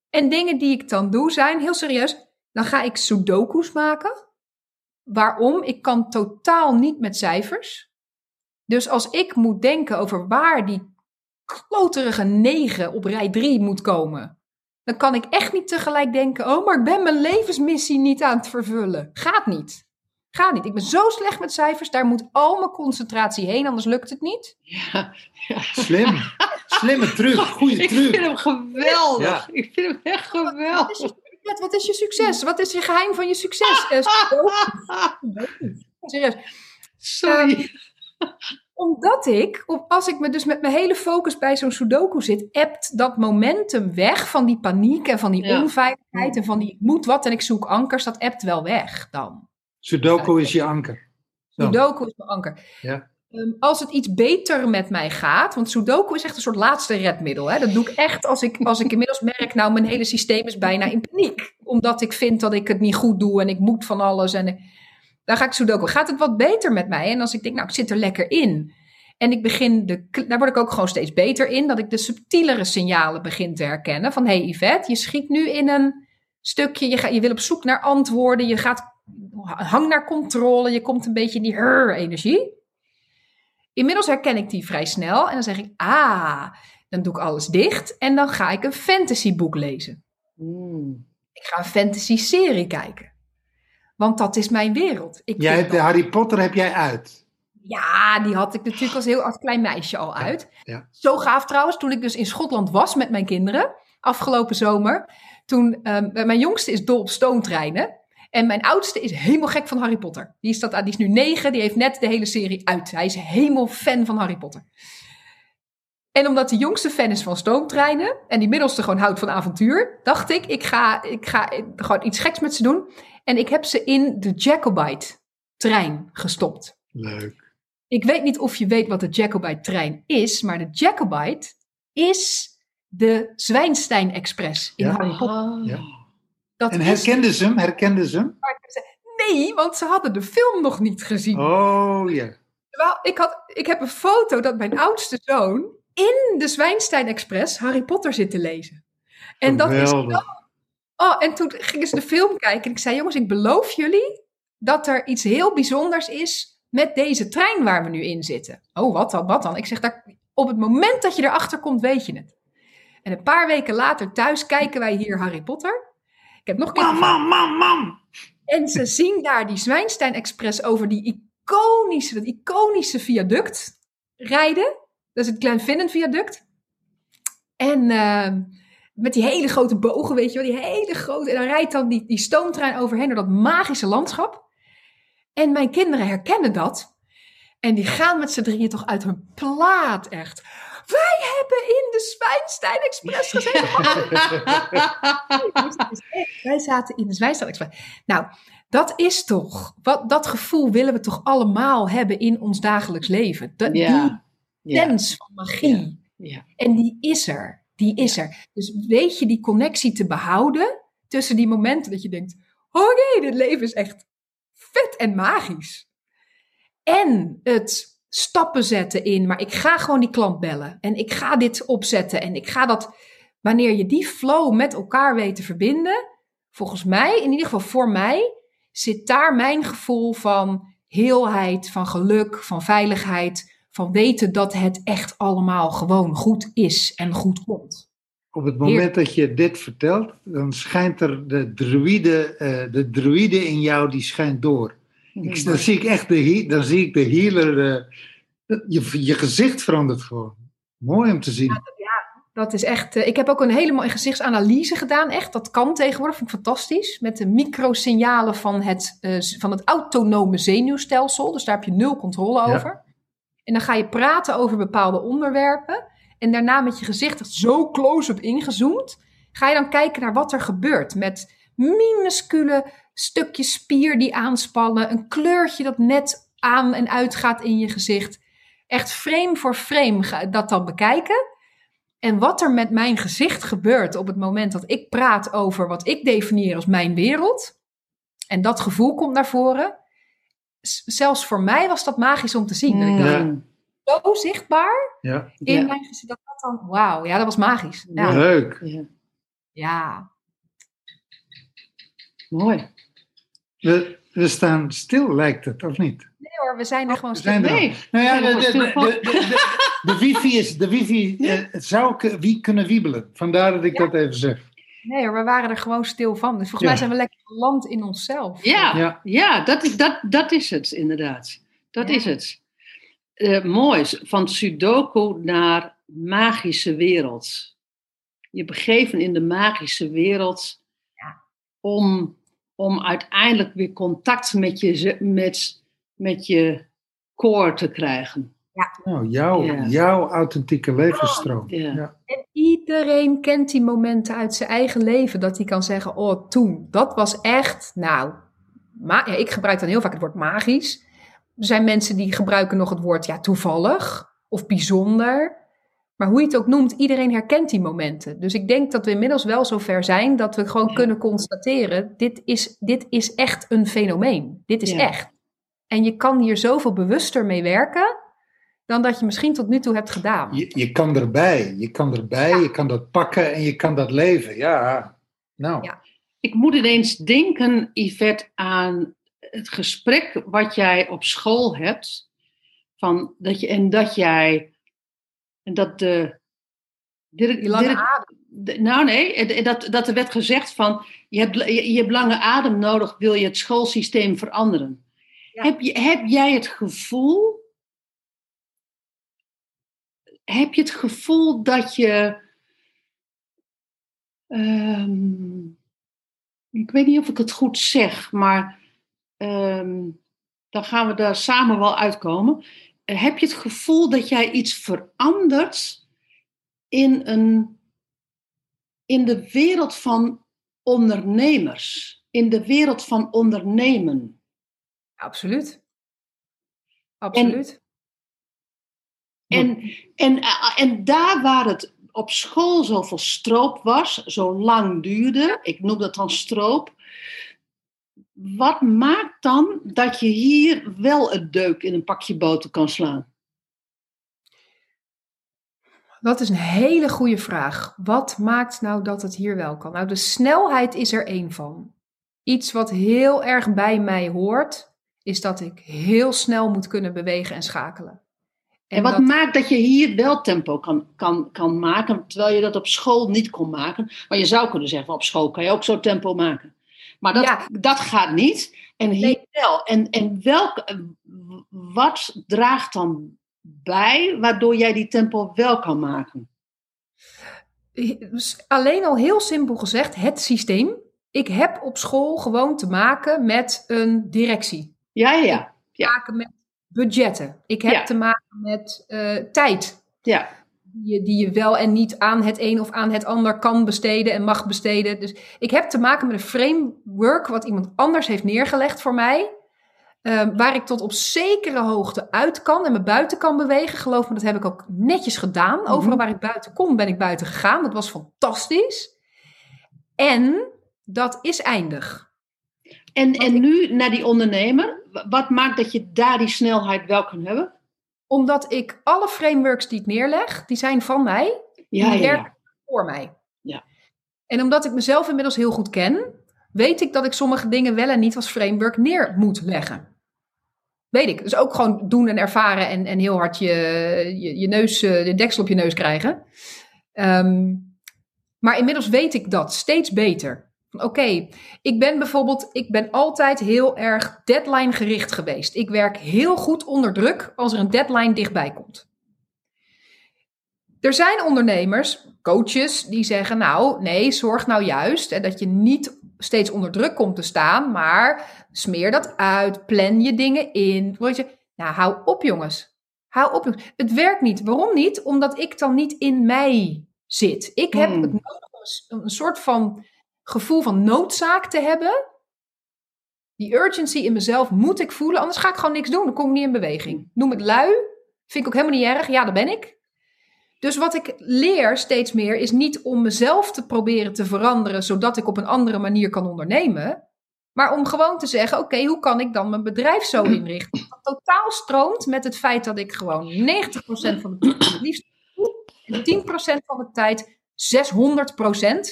En dingen die ik dan doe zijn, heel serieus, dan ga ik sudoku's maken. Waarom? Ik kan totaal niet met cijfers. Dus als ik moet denken over waar die kloterige 9 op rij 3 moet komen, dan kan ik echt niet tegelijk denken: oh, maar ik ben mijn levensmissie niet aan het vervullen. Gaat niet. Gaat niet. Ik ben zo slecht met cijfers, daar moet al mijn concentratie heen, anders lukt het niet. Ja, ja. Slim. Slimme truc. Goeie Ik truc. vind hem geweldig. Ja. Ik vind hem echt Wat is, geweldig. je, wat- wat is je succes? Wat is je geheim van je succes? Eh. Serieus. Sorry. Omdat ik, op, als ik me dus met mijn hele focus bij zo'n sudoku zit, ebt dat momentum weg van die paniek en van die Ja. onveiligheid en van die ik moet wat en ik zoek ankers, dat ebt wel weg dan. Sudoku is je anker. Zo. Sudoku is mijn anker. Ja. Ehm, als het iets beter met mij gaat, want Sudoku is echt een soort laatste redmiddel. Hè? Dat doe ik echt als ik, als ik inmiddels merk, nou mijn hele systeem is bijna in paniek. Omdat ik vind dat ik het niet goed doe en ik moet van alles. En dan ga ik Sudoku. Gaat het wat beter met mij? En als ik denk, nou ik zit er lekker in. En ik begin, de, daar word ik ook gewoon steeds beter in, dat ik de subtielere signalen begin te herkennen. Van hé hey Yvette, je schiet nu in een stukje, je, ga, je wil op zoek naar antwoorden, je gaat hang naar controle, je komt een beetje in die hur-energie. Inmiddels herken ik die vrij snel en dan zeg ik, ah, dan doe ik alles dicht en dan ga ik een fantasyboek lezen. Mm. Ik ga een fantasy-serie kijken. Want dat is mijn wereld. Ik Jij vind hebt, de dat- Harry Potter heb jij uit. ja, die had ik natuurlijk als heel als klein meisje al uit. ja. Zo gaaf trouwens, toen ik dus in Schotland was met mijn kinderen, afgelopen zomer. Toen, ehm, mijn jongste is dol op stoomtreinen. En mijn oudste is helemaal gek van Harry Potter. Die is, dat, die is nu negen, die heeft net de hele serie uit. Hij is helemaal fan van Harry Potter. En omdat de jongste fan is van stoomtreinen en die middelste gewoon houdt van avontuur, dacht ik, ik ga, ik ga gewoon iets geks met ze doen. En ik heb ze in de Jacobite trein gestopt. Leuk. Ik weet niet of je weet wat de Jacobite-trein is, maar de Jacobite is de Zwijnstein Express in Ja. Harry Potter. Ah. Ja. Dat En herkenden ze hem? Herkenden ze hem? Nee, want ze hadden de film nog niet gezien. Oh ja. Terwijl ik, had, ik heb een foto dat mijn oudste zoon in de Zwijnstein Express Harry Potter zit te lezen. En dat is. Oh, en toen gingen ze de film kijken en ik zei: Jongens, ik beloof jullie dat er iets heel bijzonders is met deze trein waar we nu in zitten. Oh, wat dan? Wat dan? Ik zeg: daar, Op het moment dat je erachter komt, weet je het. En een paar weken later thuis kijken wij hier Harry Potter. Ik heb nog een keer. Mam, mam, mam, mam. En ze zien daar die Zwijnstein Express over die iconische, dat iconische viaduct rijden. Dat is het Glenfinnan viaduct. En eh, met die hele grote bogen, weet je wel, die hele grote. En dan rijdt dan die, die stoomtrein overheen door dat magische landschap. En mijn kinderen herkennen dat. En die gaan met z'n drieën toch uit hun plaat, echt. Wij hebben in de Zwijnstein Express gezeten. Wij zaten in de Zwijnstein Express. Nou, Dat is toch, wat, dat gevoel willen we toch allemaal hebben in ons dagelijks leven. Dat, Die Ja. Ja. van magie. Ja. En die is er. Die is er. Dus weet je die connectie te behouden tussen die momenten dat je denkt: oké, dit leven is echt vet en magisch. En het stappen zetten in, maar ik ga gewoon die klant bellen. En ik ga dit opzetten. En ik ga dat, wanneer je die flow met elkaar weet te verbinden, volgens mij, in ieder geval voor mij, zit daar mijn gevoel van heelheid, van geluk, van veiligheid, van weten dat het echt allemaal gewoon goed is en goed komt. Op het moment dat je dit vertelt, dan schijnt er de druïde, eh, de druïde in jou, die schijnt door. Ik, dan, zie ik echt de, dan zie ik de healer, eh, je, je gezicht verandert gewoon. Mooi om te zien. Dat is echt. eh, ik heb ook een hele mooie gezichtsanalyse gedaan. Echt, dat kan tegenwoordig. Vind ik fantastisch. Met de microsignalen van het, eh, van het autonome zenuwstelsel. Dus daar heb je nul controle Ja. over. En dan ga je praten over bepaalde onderwerpen. En daarna met je gezicht zo close-up ingezoomd. Ga je dan kijken naar wat er gebeurt. Met minuscule stukjes spier die aanspannen. Een kleurtje dat net aan en uitgaat in je gezicht. Echt frame voor frame dat dan bekijken. En wat er met mijn gezicht gebeurt op het moment dat ik praat over wat ik definieer als mijn wereld. En dat gevoel komt naar voren. Zelfs voor mij was dat magisch om te zien. Dat ik dacht, Ja. zo zichtbaar Ja, in Ja. mijn gezicht. Dat dat dan, wauw, ja, dat was magisch. Ja, leuk. Ja. Mooi. We, we staan stil, lijkt het, of niet? Nee hoor, we zijn er gewoon We zijn er stil. Nee. Nou ja, de, de, gewoon de, de, de- de wifi, is, de wifi eh, het zou k- wie kunnen wiebelen. Vandaar dat ik Ja. dat even zeg. Nee hoor, we waren er gewoon stil van. Dus volgens Ja. mij zijn we lekker geland in onszelf. Ja, Ja. ja. dat, is, dat, dat is het inderdaad. Dat Ja. is het. Eh, mooi, van Sudoku naar magische wereld. Je begeven in de magische wereld Ja. om, om uiteindelijk weer contact met je, ze- met, met je core te krijgen. Nou, jouw, Ja. jouw authentieke levensstroom. Ja. Ja. En iedereen kent die momenten uit zijn eigen leven dat hij kan zeggen: Oh, toen, dat was echt, nou, ma ja, ik gebruik dan heel vaak het woord magisch. Er zijn mensen die gebruiken nog het woord ja, toevallig of bijzonder. Maar hoe je het ook noemt, iedereen herkent die momenten. Dus ik denk dat we inmiddels wel zover zijn dat we gewoon Ja. kunnen constateren: dit is, dit is echt een fenomeen. Dit is Ja. echt. En je kan hier zoveel bewuster mee werken dan dat je misschien tot nu toe hebt gedaan. Je, je kan erbij, je kan erbij, je kan dat pakken en je kan dat leven. Ja, nou. Ja. Ik moet ineens denken, Yvette, aan het gesprek wat jij op school hebt. Van dat je, en dat jij. En dat de. Die lange adem. de- nou nee, en dat, dat er werd gezegd van. Je hebt, je, je hebt lange adem nodig, wil je het schoolsysteem veranderen. Ja. Heb, je, heb jij het gevoel. Heb je het gevoel dat je. ehm, ik weet niet of ik het goed zeg, maar ehm, dan gaan we daar samen wel uitkomen. Heb je het gevoel dat jij iets verandert in, een, in de wereld van ondernemers? In de wereld van ondernemen? Absoluut. Absoluut. En, en, eh, en daar waar het op school zoveel stroop was, zo lang duurde, ik noem dat dan stroop. Wat maakt dan dat je hier wel een deuk in een pakje boter kan slaan? Dat is een hele goede vraag. Wat maakt nou dat het hier wel kan? Nou, de snelheid is er één van. Iets wat heel erg bij mij hoort, is dat ik heel snel moet kunnen bewegen en schakelen. En, wat dat- maakt dat je hier wel tempo kan, kan, kan maken, terwijl je dat op school niet kon maken? Maar je zou kunnen zeggen, op school kan je ook zo tempo maken. Maar dat, Ja. dat gaat niet. En hier Nee. wel. En, en welk, wat draagt dan bij waardoor jij die tempo wel kan maken? Dus alleen al heel simpel gezegd, het systeem. Ik heb op school gewoon te maken met een directie. Ja, ja, ja. Te maken met budgetten. Ik heb Ja. te maken met eh, tijd. ja. Die je, die je wel en niet aan het een of aan het ander kan besteden en mag besteden. Dus ik heb te maken met een framework wat iemand anders heeft neergelegd voor mij. Ehm, waar ik tot op zekere hoogte uit kan en me buiten kan bewegen. Geloof me, dat heb ik ook netjes gedaan. Overal waar ik buiten kon, ben ik buiten gegaan. Dat was fantastisch. En dat is eindig. En, en nu naar die ondernemer. Wa- Wat maakt dat je daar die snelheid wel kan hebben? Omdat ik alle frameworks die ik neerleg, die zijn van mij. Ja, die ja, voor mij. Ja. En omdat ik mezelf inmiddels heel goed ken, weet ik dat ik sommige dingen wel en niet als framework neer moet leggen. Weet ik. Dus ook gewoon doen en ervaren en, en heel hard je, je, je neus, eh, de deksel op je neus krijgen. Ehm, maar inmiddels weet ik dat steeds beter. Oké, ik ben bijvoorbeeld, ik ben altijd heel erg deadline gericht geweest. Ik werk heel goed onder druk als er een deadline dichtbij komt. Er zijn ondernemers, coaches, die zeggen: Nou, nee, zorg nou juist hè, dat je niet steeds onder druk komt te staan, maar smeer dat uit, plan je dingen in. Je, nou, hou op, jongens. Hou op, jongens. Het werkt niet. Waarom niet? Omdat ik dan niet in mij zit. Ik heb Hmm. het nodig om een soort van gevoel van noodzaak te hebben. Die urgency in mezelf moet ik voelen, anders ga ik gewoon niks doen. Dan kom ik niet in beweging. Noem het lui. Vind ik ook helemaal niet erg. Ja, dat ben ik. Dus wat ik leer steeds meer is niet om mezelf te proberen te veranderen zodat ik op een andere manier kan ondernemen. Maar om gewoon te zeggen: oké, hoe kan ik dan mijn bedrijf zo inrichten? Dat totaal stroomt met het feit dat ik gewoon 90% van de tijd het liefst en 10% van de tijd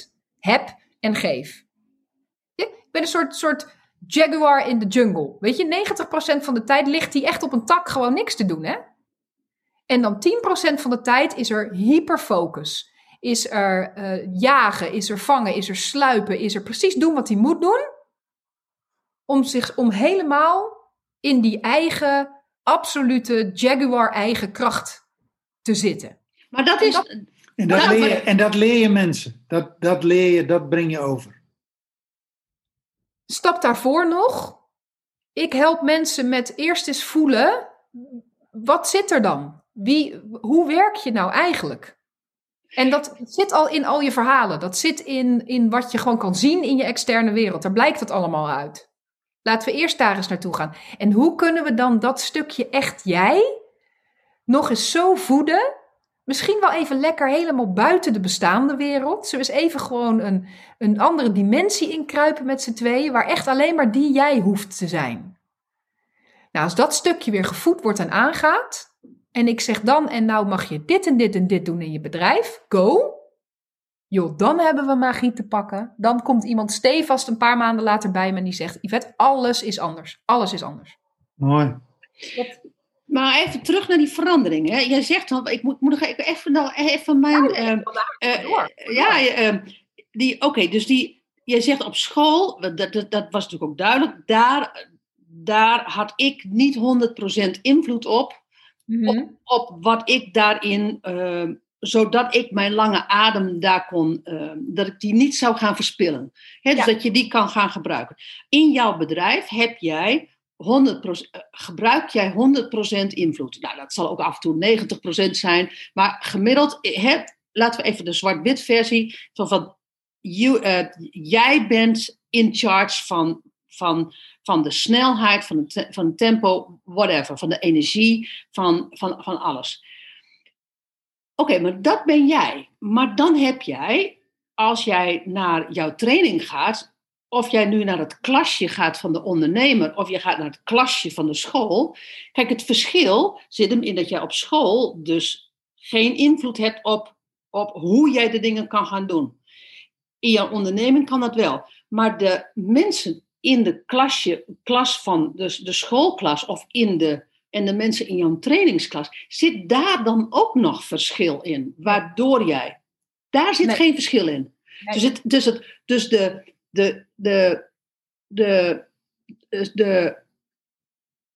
600% heb en geef. Ja, Ik ben een soort, soort jaguar in de jungle. Weet je, 90% van de tijd ligt hij echt op een tak gewoon niks te doen, hè? En dan 10% van de tijd is er hyperfocus. Is er eh, jagen, is er vangen, is er sluipen, is er precies doen wat hij moet doen. Om, zich, om helemaal in die eigen, absolute jaguar-eigen kracht te zitten. Maar dat is. dat- En dat, leer, je, en dat leer je mensen. Dat, dat leer je, dat breng je over. Stap daarvoor nog. Ik help mensen met eerst eens voelen. Wat zit er dan? Wie, hoe werk je nou eigenlijk? En dat zit al in al je verhalen. Dat zit in, in wat je gewoon kan zien in je externe wereld. Daar blijkt het allemaal uit. Laten we eerst daar eens naartoe gaan. En hoe kunnen we dan dat stukje echt jij nog eens zo voeden? Misschien wel even lekker helemaal buiten de bestaande wereld. Zullen we eens even gewoon een, een andere dimensie inkruipen met z'n tweeën, waar echt alleen maar die jij hoeft te zijn. Nou, als dat stukje weer gevoed wordt en aangaat, en ik zeg dan, en nou mag je dit en dit en dit doen in je bedrijf, go. Joh, dan hebben we magie te pakken. Dan komt iemand stevast een paar maanden later bij me en die zegt, Yvette, alles is anders. Alles is anders. Mooi. Maar even terug naar die verandering. Hè. Jij zegt al, ik moet, moet nog even, even, nou, even mijn. ehm, eh, door. ja, je, ehm, die, oké, dus die, jij zegt op school, dat, dat, dat was natuurlijk ook duidelijk, daar, daar had ik niet 100% invloed op, Mhm. op wat ik daarin, ehm, zodat ik mijn lange adem daar kon, dat ik die niet zou gaan verspillen. Hè, dus Ja. dat je die kan gaan gebruiken. In jouw bedrijf heb jij 100%, eh, gebruik jij 100% invloed. Nou, dat zal ook af en toe 90% zijn, maar gemiddeld, eh, laten we even de zwart-wit versie van, van you, eh, jij bent in charge van, van, van de snelheid, van het, van tempo, whatever, van de energie, van, van, van alles. Oké, maar dat ben jij. Maar dan heb jij, als jij naar jouw training gaat, of jij nu naar het klasje gaat van de ondernemer, of je gaat naar het klasje van de school. Kijk, het verschil zit hem in dat jij op school dus geen invloed hebt op, op hoe jij de dingen kan gaan doen. In jouw onderneming kan dat wel. Maar de mensen in de klasje, klas van dus de schoolklas of in de, en de mensen in jouw trainingsklas, zit daar dan ook nog verschil in? Waardoor jij. Daar zit Nee. geen verschil in. Nee. Dus, het, dus, het, dus de, de, de, de, de, de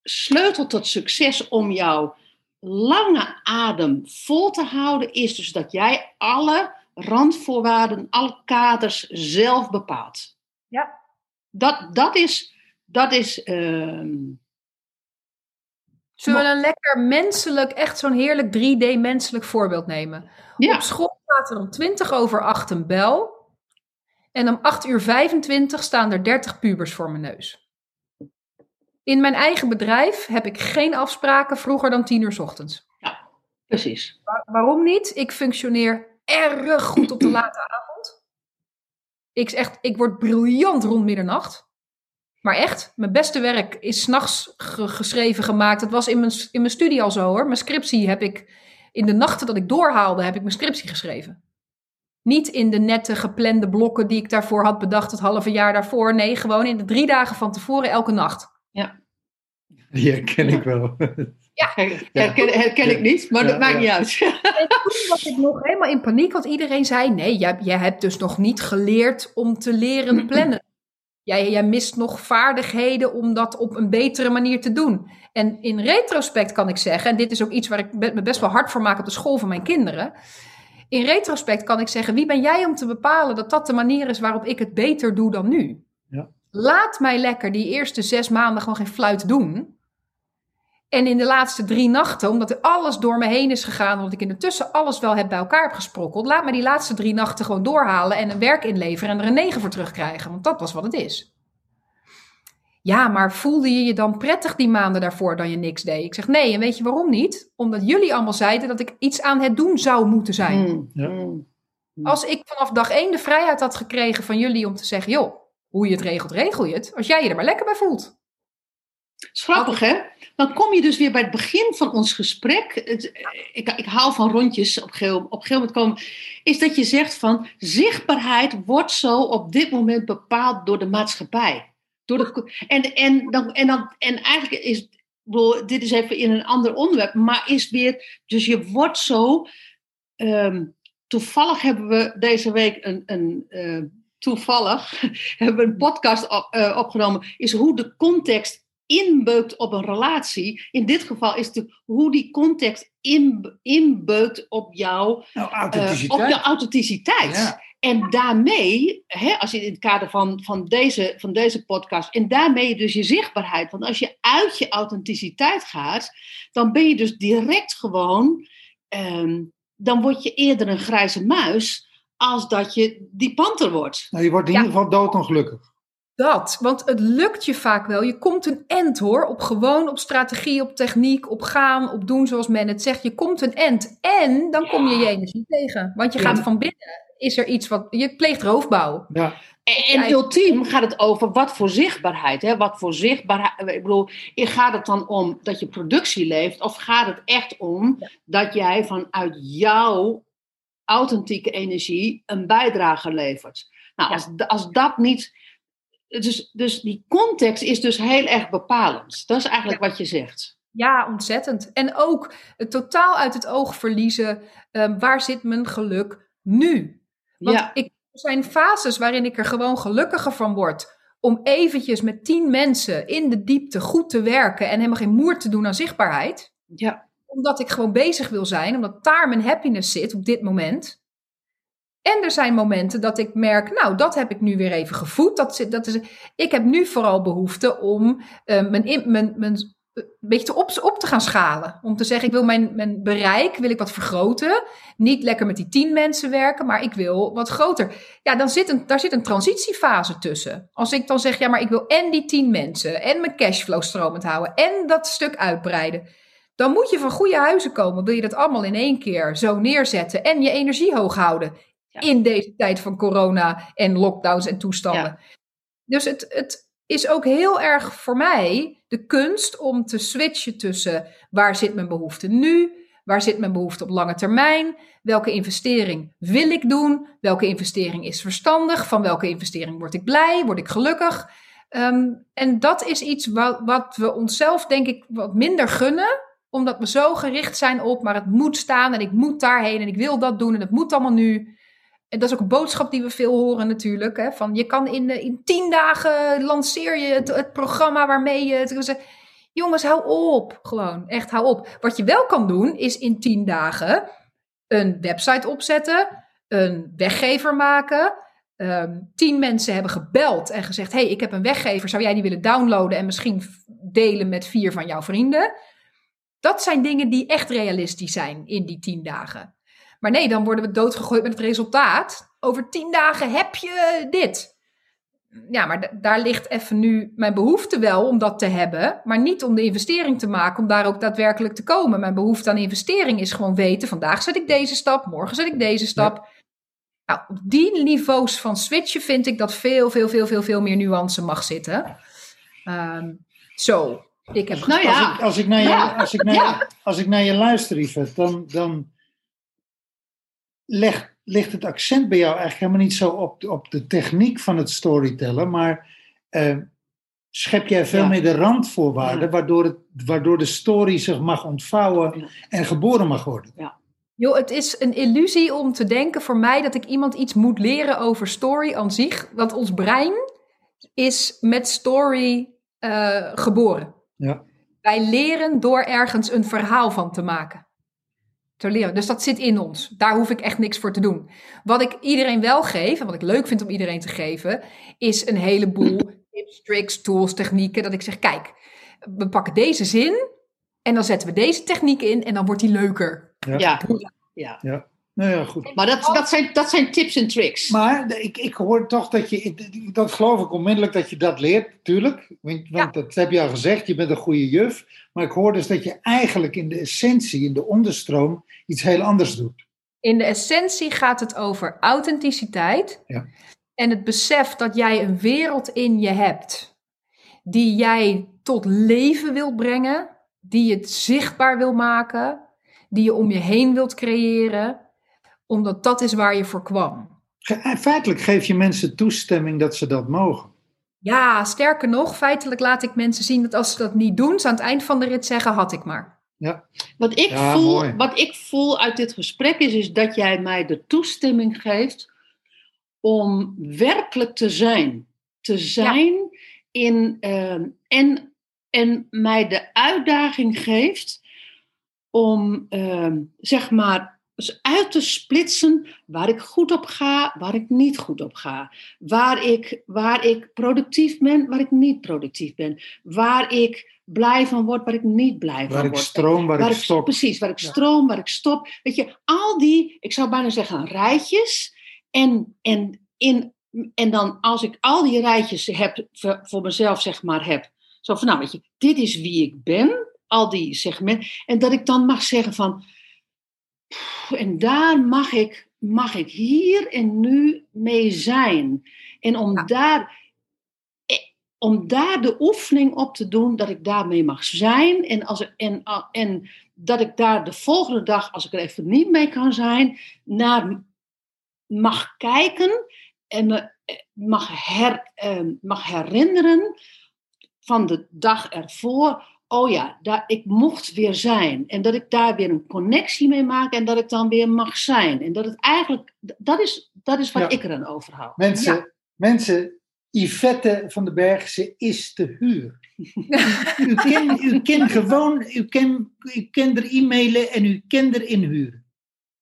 sleutel tot succes om jouw lange adem vol te houden, is dus dat jij alle randvoorwaarden, alle kaders zelf bepaalt. Ja. Dat, dat is, dat is ehm, Zullen we een lekker menselijk, echt zo'n heerlijk 3D menselijk voorbeeld nemen? Ja. Op school staat er om 20 over 8 een bel. En om 8 uur 25 staan er 30 pubers voor mijn neus. In mijn eigen bedrijf heb ik geen afspraken vroeger dan 10 uur 's ochtends. Precies. Wa- waarom niet? Ik functioneer erg goed op de late avond. Ik, echt, ik word briljant rond middernacht. Maar echt, mijn beste werk is s'nachts ge geschreven, gemaakt. Dat was in mijn, in mijn studie al zo hoor. Mijn scriptie heb ik, in de nachten dat ik doorhaalde, heb ik mijn scriptie geschreven. Niet in de nette geplande blokken die ik daarvoor had bedacht het halve jaar daarvoor. Nee, gewoon in de drie dagen van tevoren elke nacht. Die herken ik wel. Her- Herken, herken ik niet, maar Ja, dat maakt ja. niet uit. En toen was ik nog helemaal in paniek, want iedereen zei: Nee, jij, jij hebt dus nog niet geleerd om te leren plannen. Jij, jij mist nog vaardigheden om dat op een betere manier te doen. En in retrospect kan ik zeggen, en dit is ook iets waar ik me best wel hard voor maak op de school van mijn kinderen. In retrospect kan ik zeggen: Wie ben jij om te bepalen dat dat de manier is waarop ik het beter doe dan nu? Ja. Laat mij lekker die eerste zes maanden gewoon geen fluit doen. En in de laatste drie nachten, omdat er alles door me heen is gegaan, omdat ik intussen alles wel heb bij elkaar heb gesprokkeld, laat me die laatste drie nachten gewoon doorhalen en een werk inleveren en er een negen voor terugkrijgen. Want dat was wat het is. Ja, maar voelde je je dan prettig die maanden daarvoor dan je niks deed? Ik zeg nee, en weet je waarom niet? Omdat jullie allemaal zeiden dat ik iets aan het doen zou moeten zijn. Mm, Ja. mm. Als ik vanaf dag één de vrijheid had gekregen van jullie om te zeggen, joh, hoe je het regelt, regel je het. Als jij je er maar lekker bij voelt. is grappig, hè? Dan kom je dus weer bij het begin van ons gesprek. Het, ik, ik hou van rondjes op een gegeven op een gegeven moment komen. Is dat je zegt van zichtbaarheid wordt zo op dit moment bepaald door de maatschappij. Door de, en, en, dan, en, dan, en eigenlijk is, bedoel, dit is even in een ander onderwerp, maar is weer, dus je wordt zo. ehm, toevallig hebben we deze week een, een eh, toevallig hebben we een podcast op, eh, opgenomen, is hoe de context inbeukt op een relatie. In dit geval is het hoe die context in, inbeukt op jouw Nou, eh, authenticiteit. op de authenticiteit. Ja. En daarmee, hè, als je in het kader van, van, deze, van deze podcast, en daarmee dus je zichtbaarheid. Want als je uit je authenticiteit gaat, dan ben je dus direct gewoon, ehm, dan word je eerder een grijze muis als dat je die panter wordt. Nou, je wordt in Ja. ieder geval doodongelukkig. Dat, want het lukt je vaak wel. Je komt een end hoor, op gewoon, op strategie, op techniek, op gaan, op doen zoals men het zegt. Je komt een end en dan kom je je energie tegen. Want je Ja. gaat van binnen, is er iets wat, je pleegt roofbouw. Ja. En, en Ja, ultiem gaat het over wat voor zichtbaarheid. Hè? Wat voor zichtbaarheid. Ik bedoel, gaat het dan om dat je productie leeft? Of gaat het echt om dat jij vanuit jouw authentieke energie een bijdrage levert? Nou, Ja. als, als dat niet. Dus, dus die context is dus heel erg bepalend. Dat is eigenlijk wat je zegt. Ja, ontzettend. En ook het totaal uit het oog verliezen. ehm, waar zit mijn geluk nu? Want ja, ik, er zijn fases waarin ik er gewoon gelukkiger van word. Om eventjes met tien mensen in de diepte goed te werken en helemaal geen moer te doen aan zichtbaarheid. ja, Omdat ik gewoon bezig wil zijn, omdat daar mijn happiness zit op dit moment. En er zijn momenten dat ik merk, nou, dat heb ik nu weer even gevoed. Dat, zit- dat is, ik heb nu vooral behoefte om eh, mijn, in- mijn, mijn, een beetje op, op te gaan schalen. Om te zeggen, ik wil mijn, mijn bereik wil ik wat vergroten. Niet lekker met die tien mensen werken, maar ik wil wat groter. Ja, dan zit een, daar zit een transitiefase tussen. Als ik dan zeg, ja, maar ik wil en die tien mensen en mijn cashflow stromend houden en dat stuk uitbreiden. Dan moet je van goede huizen komen. Wil je dat allemaal in één keer zo neerzetten en je energie hoog houden Ja. in deze tijd van corona en lockdowns en toestanden. Ja. Dus het, het is ook heel erg voor mij de kunst om te switchen tussen waar zit mijn behoefte nu, waar zit mijn behoefte op lange termijn, welke investering wil ik doen, welke investering is verstandig, van welke investering word ik blij, word ik gelukkig. Ehm, en dat is iets wat, wat we onszelf denk ik wat minder gunnen, omdat we zo gericht zijn op, maar het moet staan en ik moet daarheen en ik wil dat doen en het moet allemaal nu. En dat is ook een boodschap die we veel horen natuurlijk. Hè, van je kan in, eh, in tien dagen lanceer je het, programma waarmee je... Het, jongens, hou op. Gewoon, echt hou op. Wat je wel kan doen, is in tien dagen een website opzetten, een weggever maken. Ehm, tien mensen hebben gebeld en gezegd: hey, ik heb een weggever, zou jij die willen downloaden en misschien delen met vier van jouw vrienden? Dat zijn dingen die echt realistisch zijn in die tien dagen. Maar nee, dan worden we doodgegooid met het resultaat. Over tien dagen heb je dit. Ja, maar da- daar ligt even nu mijn behoefte wel om dat te hebben. Maar niet om de investering te maken, om daar ook daadwerkelijk te komen. Mijn behoefte aan investering is gewoon weten: vandaag zet ik deze stap, morgen zet ik deze stap. Nou, op die niveaus van switchen vind ik dat veel, veel, veel, veel, veel meer nuance mag zitten. Ehm, zo, ik heb Nou ja. Als ik, als ik naar je, Ja. als ik naar je, als ik naar je luister, Yvette, dan, dan leg, ligt het accent bij jou eigenlijk helemaal niet zo op, de- op de techniek van het storytellen, maar eh, schep jij veel Ja. meer de randvoorwaarden, Ja. waardoor, het, waardoor de story zich mag ontvouwen Ja. en geboren mag worden. Joh, het is een illusie om te denken voor mij dat ik iemand iets moet leren over story aan zich. Want ons brein is met story eh, geboren. Ja. Wij leren door ergens een verhaal van te maken. Te leren. Dus dat zit in ons. Daar hoef ik echt niks voor te doen. Wat ik iedereen wel geef, en wat ik leuk vind om iedereen te geven, is een heleboel tips, tricks, tools, technieken. Dat ik zeg, kijk, we pakken deze zin en dan zetten we deze techniek in en dan wordt die leuker. Ja. ja. Nou ja, goed. Maar dat, dat, zijn, dat zijn tips en tricks. Maar ik, ik hoor toch dat je, dat geloof ik onmiddellijk dat je dat leert, natuurlijk. Want, want dat heb je al gezegd, je bent een goede juf. Maar ik hoor dus dat je eigenlijk in de essentie, in de onderstroom, iets heel anders doet. In de essentie gaat het over authenticiteit. Ja. En het besef dat jij een wereld in je hebt die jij tot leven wilt brengen, die je zichtbaar wil maken, die je om je heen wilt creëren, omdat dat is waar je voor kwam. Ge- Feitelijk geef je mensen toestemming dat ze dat mogen. Ja, sterker nog, feitelijk laat ik mensen zien dat als ze dat niet doen, ze aan het eind van de rit zeggen, had ik maar. Wat ik, Ja, voel, mooi. wat ik voel uit dit gesprek is, is dat jij mij de toestemming geeft om werkelijk te zijn. Te zijn in, ehm, en, en mij de uitdaging geeft om ehm, zeg maar eens uit te splitsen waar ik goed op ga, waar ik niet goed op ga. Waar ik, waar ik productief ben, waar ik niet productief ben. Waar ik blij van word, waar ik niet blij Waar van ik word. stroom, waar, ik stop. Precies, waar ik Ja. stroom, waar ik stop. Weet je, al die, ik zou bijna zeggen, rijtjes. En, en, in, en dan als ik al die rijtjes heb, voor, mezelf zeg maar heb. Zo van, nou weet je, dit is wie ik ben. Al die segmenten. En dat ik dan mag zeggen van, en daar mag ik, mag ik hier en nu mee zijn. En om Ja. daar om daar de oefening op te doen dat ik daarmee mag zijn. En, als ik, en, en dat ik daar de volgende dag, als ik er even niet mee kan zijn, naar mag kijken en me eh, mag, her, eh, mag herinneren van de dag ervoor. Oh ja, daar, ik mocht weer zijn. En dat ik daar weer een connectie mee maak en dat ik dan weer mag zijn. En dat het eigenlijk, dat is, dat is wat Ja. ik er aan overhoud. Mensen, mensen, Yvette van den Berg, ze is te huur. U kan, u kan gewoon, u kan, u kan er e-mailen en u kan er inhuren.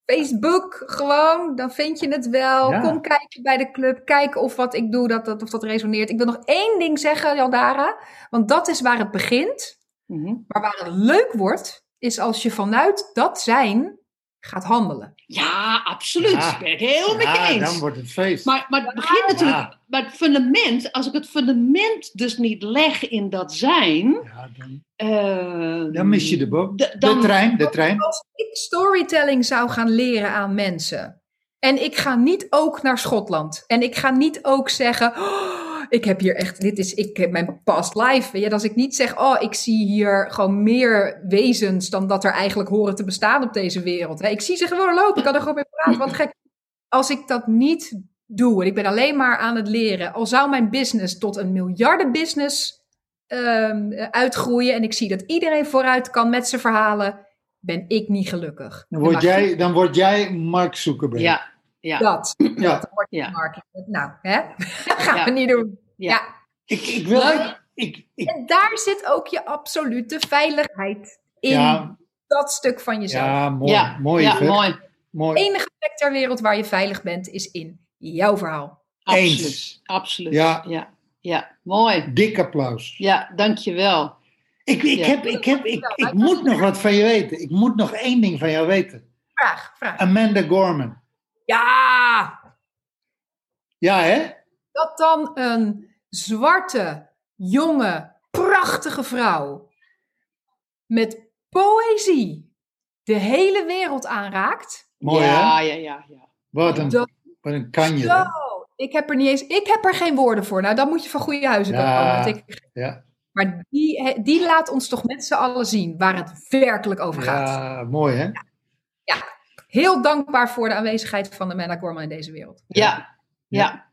Facebook gewoon, dan vind je het wel. Ja. Kom kijken bij de club, kijken of wat ik doe, dat, dat, of dat resoneert. Ik wil nog één ding zeggen, Jaldara, want dat is waar het begint. Mhm. Maar waar het leuk wordt, is als je vanuit dat zijn gaat handelen. Ja, absoluut. Ja. Ben ik heel met je Ja, eens. dan wordt het feest. Maar, maar het begint natuurlijk. Ja. Maar het fundament, als ik het fundament dus niet leg in dat zijn. ja, dan, eh, dan mis je de boot. d- De trein, de trein. Als ik storytelling zou gaan leren aan mensen. En ik ga niet ook naar Schotland. En ik ga niet ook zeggen. "Oh, ik heb hier echt. Dit is ik, heb mijn past life. Weet je, als ik niet zeg. Oh, ik zie hier gewoon meer wezens. dan dat er eigenlijk horen te bestaan op deze wereld. Hè. Ik zie ze gewoon lopen. Ik kan er gewoon mee praten. Wat gek. Als ik dat niet doe. en ik ben alleen maar aan het leren. al zou mijn business tot een miljardenbusiness ehm, uitgroeien. en ik zie dat iedereen vooruit kan met zijn verhalen. ben ik niet gelukkig. Dan word, jij, dan word jij Mark Zuckerberg. ja, ja, Dat. Ja. Dat wordt Ja. marketing. Nou, hè? Dat gaan Ja. we niet doen. Ja. Ja. Ik, ik wil... Ik, ik, En daar zit ook je absolute veiligheid in ja, dat stuk van jezelf. ja, mooi. ja, mooi, ja, mooi. mooi. De enige plek ter wereld waar je veilig bent is in jouw verhaal. Absoluut. Eens. Absoluut. Ja. ja, ja, mooi. Dik applaus. Ja, dankjewel. Ik, ik, Ja. heb, ik, heb, ik, ik moet nog wat van je weten. Ik moet nog één ding van jou weten. Vraag, vraag. Amanda Gorman. Ja, Ja, hè? dat dan een zwarte, jonge, prachtige vrouw met poëzie de hele wereld aanraakt. Mooi, ja, hè? ja, ja, ja. Wat een, Dat- wat een kanje. Zo, ik heb er niet eens, ik heb er geen woorden voor. Nou, dan moet je van goede huizen Ja. komen. ik- Ja, maar die, die laat ons toch met z'n allen zien waar het werkelijk over gaat. ja, mooi, hè? Heel dankbaar voor de aanwezigheid van Amanda Gorman in deze wereld. Ja, ja.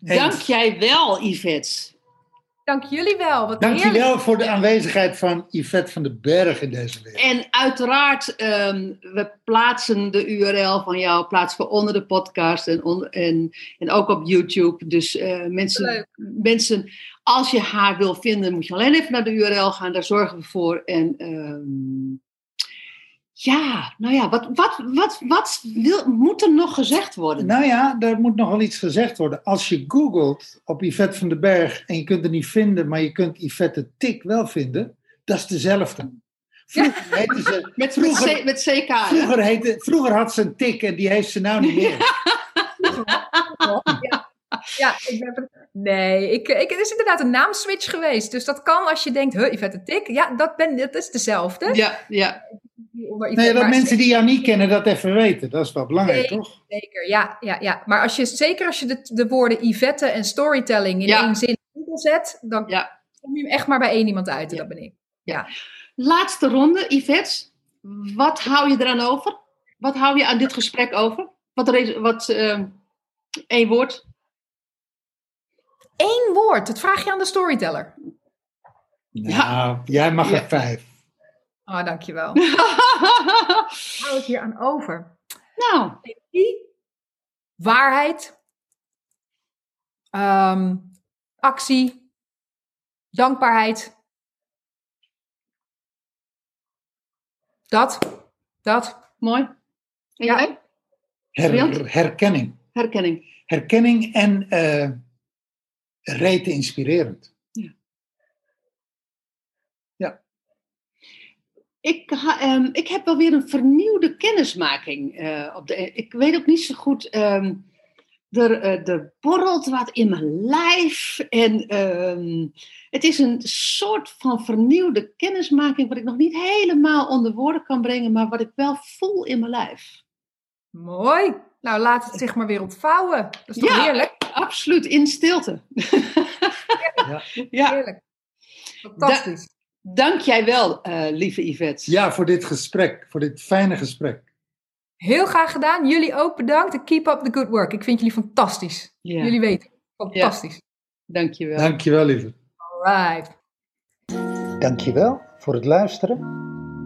Dank jij wel, Yvette. Dank jullie wel. Wat heerlijk. Dankjewel voor de aanwezigheid van Yvette van den Berg in deze wereld. En uiteraard, ehm, we plaatsen de URL van jou plaatsen we onder de podcast en, on- en, en ook op YouTube. Dus eh, mensen, Leuk. mensen, als je haar wil vinden, moet je alleen even naar de URL gaan. Daar zorgen we voor. En ehm, ja, nou ja, wat, wat, wat, wat wil, moet er nog gezegd worden? Nou ja, daar moet nog wel iets gezegd worden. Als je googelt op Yvette van den Berg en je kunt het niet vinden, maar je kunt Yvette Tik wel vinden, dat is dezelfde. Vroeger, heette ze, met, met, vroeger, C- met CK, vroeger, heette, vroeger had ze een tik en die heeft ze nou niet meer. Ja, ja ik ben... Nee, ik, ik, het is inderdaad een naamswitch geweest. Dus dat kan als je denkt, huh, Yvette Tik. Ja, dat, ben, dat is dezelfde. Ja, ja. Onder Nee, dat mensen die jou niet kennen dat even weten. Dat is wel belangrijk, Nee. toch? Zeker, ja, ja, ja. Maar als je, zeker als je de, de woorden Yvette en storytelling in Ja. één zin in Google zet, dan Ja. kom je echt maar bij één iemand uit. En Ja. dat ben ik. Laatste ronde, Yvette. Wat hou je eraan over? Wat hou je aan dit gesprek over? Wat, wat ehm, één woord? Eén woord, dat vraag je aan de storyteller. Nou, jij mag Ja. er vijf. Ah, dankjewel. Wat hou ik hier aan over? nou, Energie, waarheid, ehm, actie, dankbaarheid. Dat, dat. mooi. En Ja. jij? Her- herkenning. Herkenning. Herkenning en eh rete inspirerend. Ik, ehm, ik heb wel weer een vernieuwde kennismaking. eh, op de, ik weet ook niet zo goed. er, eh, er borrelt wat in mijn lijf. En ehm, het is een soort van vernieuwde kennismaking. Wat ik nog niet helemaal onder woorden kan brengen. Maar wat ik wel voel in mijn lijf. Mooi. Nou, laat het zich maar weer ontvouwen. Dat is toch Ja. heerlijk? Absoluut in stilte. Ja. ja. Heerlijk. Fantastisch. Dank jij wel, eh, lieve Yvette. Ja, voor dit gesprek, voor dit fijne gesprek. Heel graag gedaan. Jullie ook bedankt. En keep up the good work. Ik vind jullie fantastisch. Jullie weten. Fantastisch. Dank je wel. Dankjewel, lieve. Alright. Dankjewel voor het luisteren.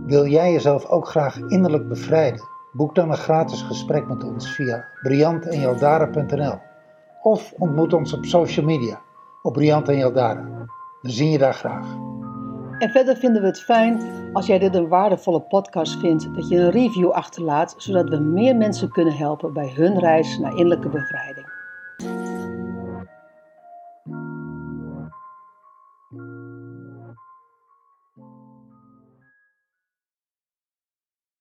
Wil jij jezelf ook graag innerlijk bevrijden? Boek dan een gratis gesprek met ons via briantenjaldara.nl of ontmoet ons op social media op Briant en Jaldara. We zien je daar graag. En verder vinden we het fijn als jij dit een waardevolle podcast vindt, dat je een review achterlaat, zodat we meer mensen kunnen helpen bij hun reis naar innerlijke bevrijding.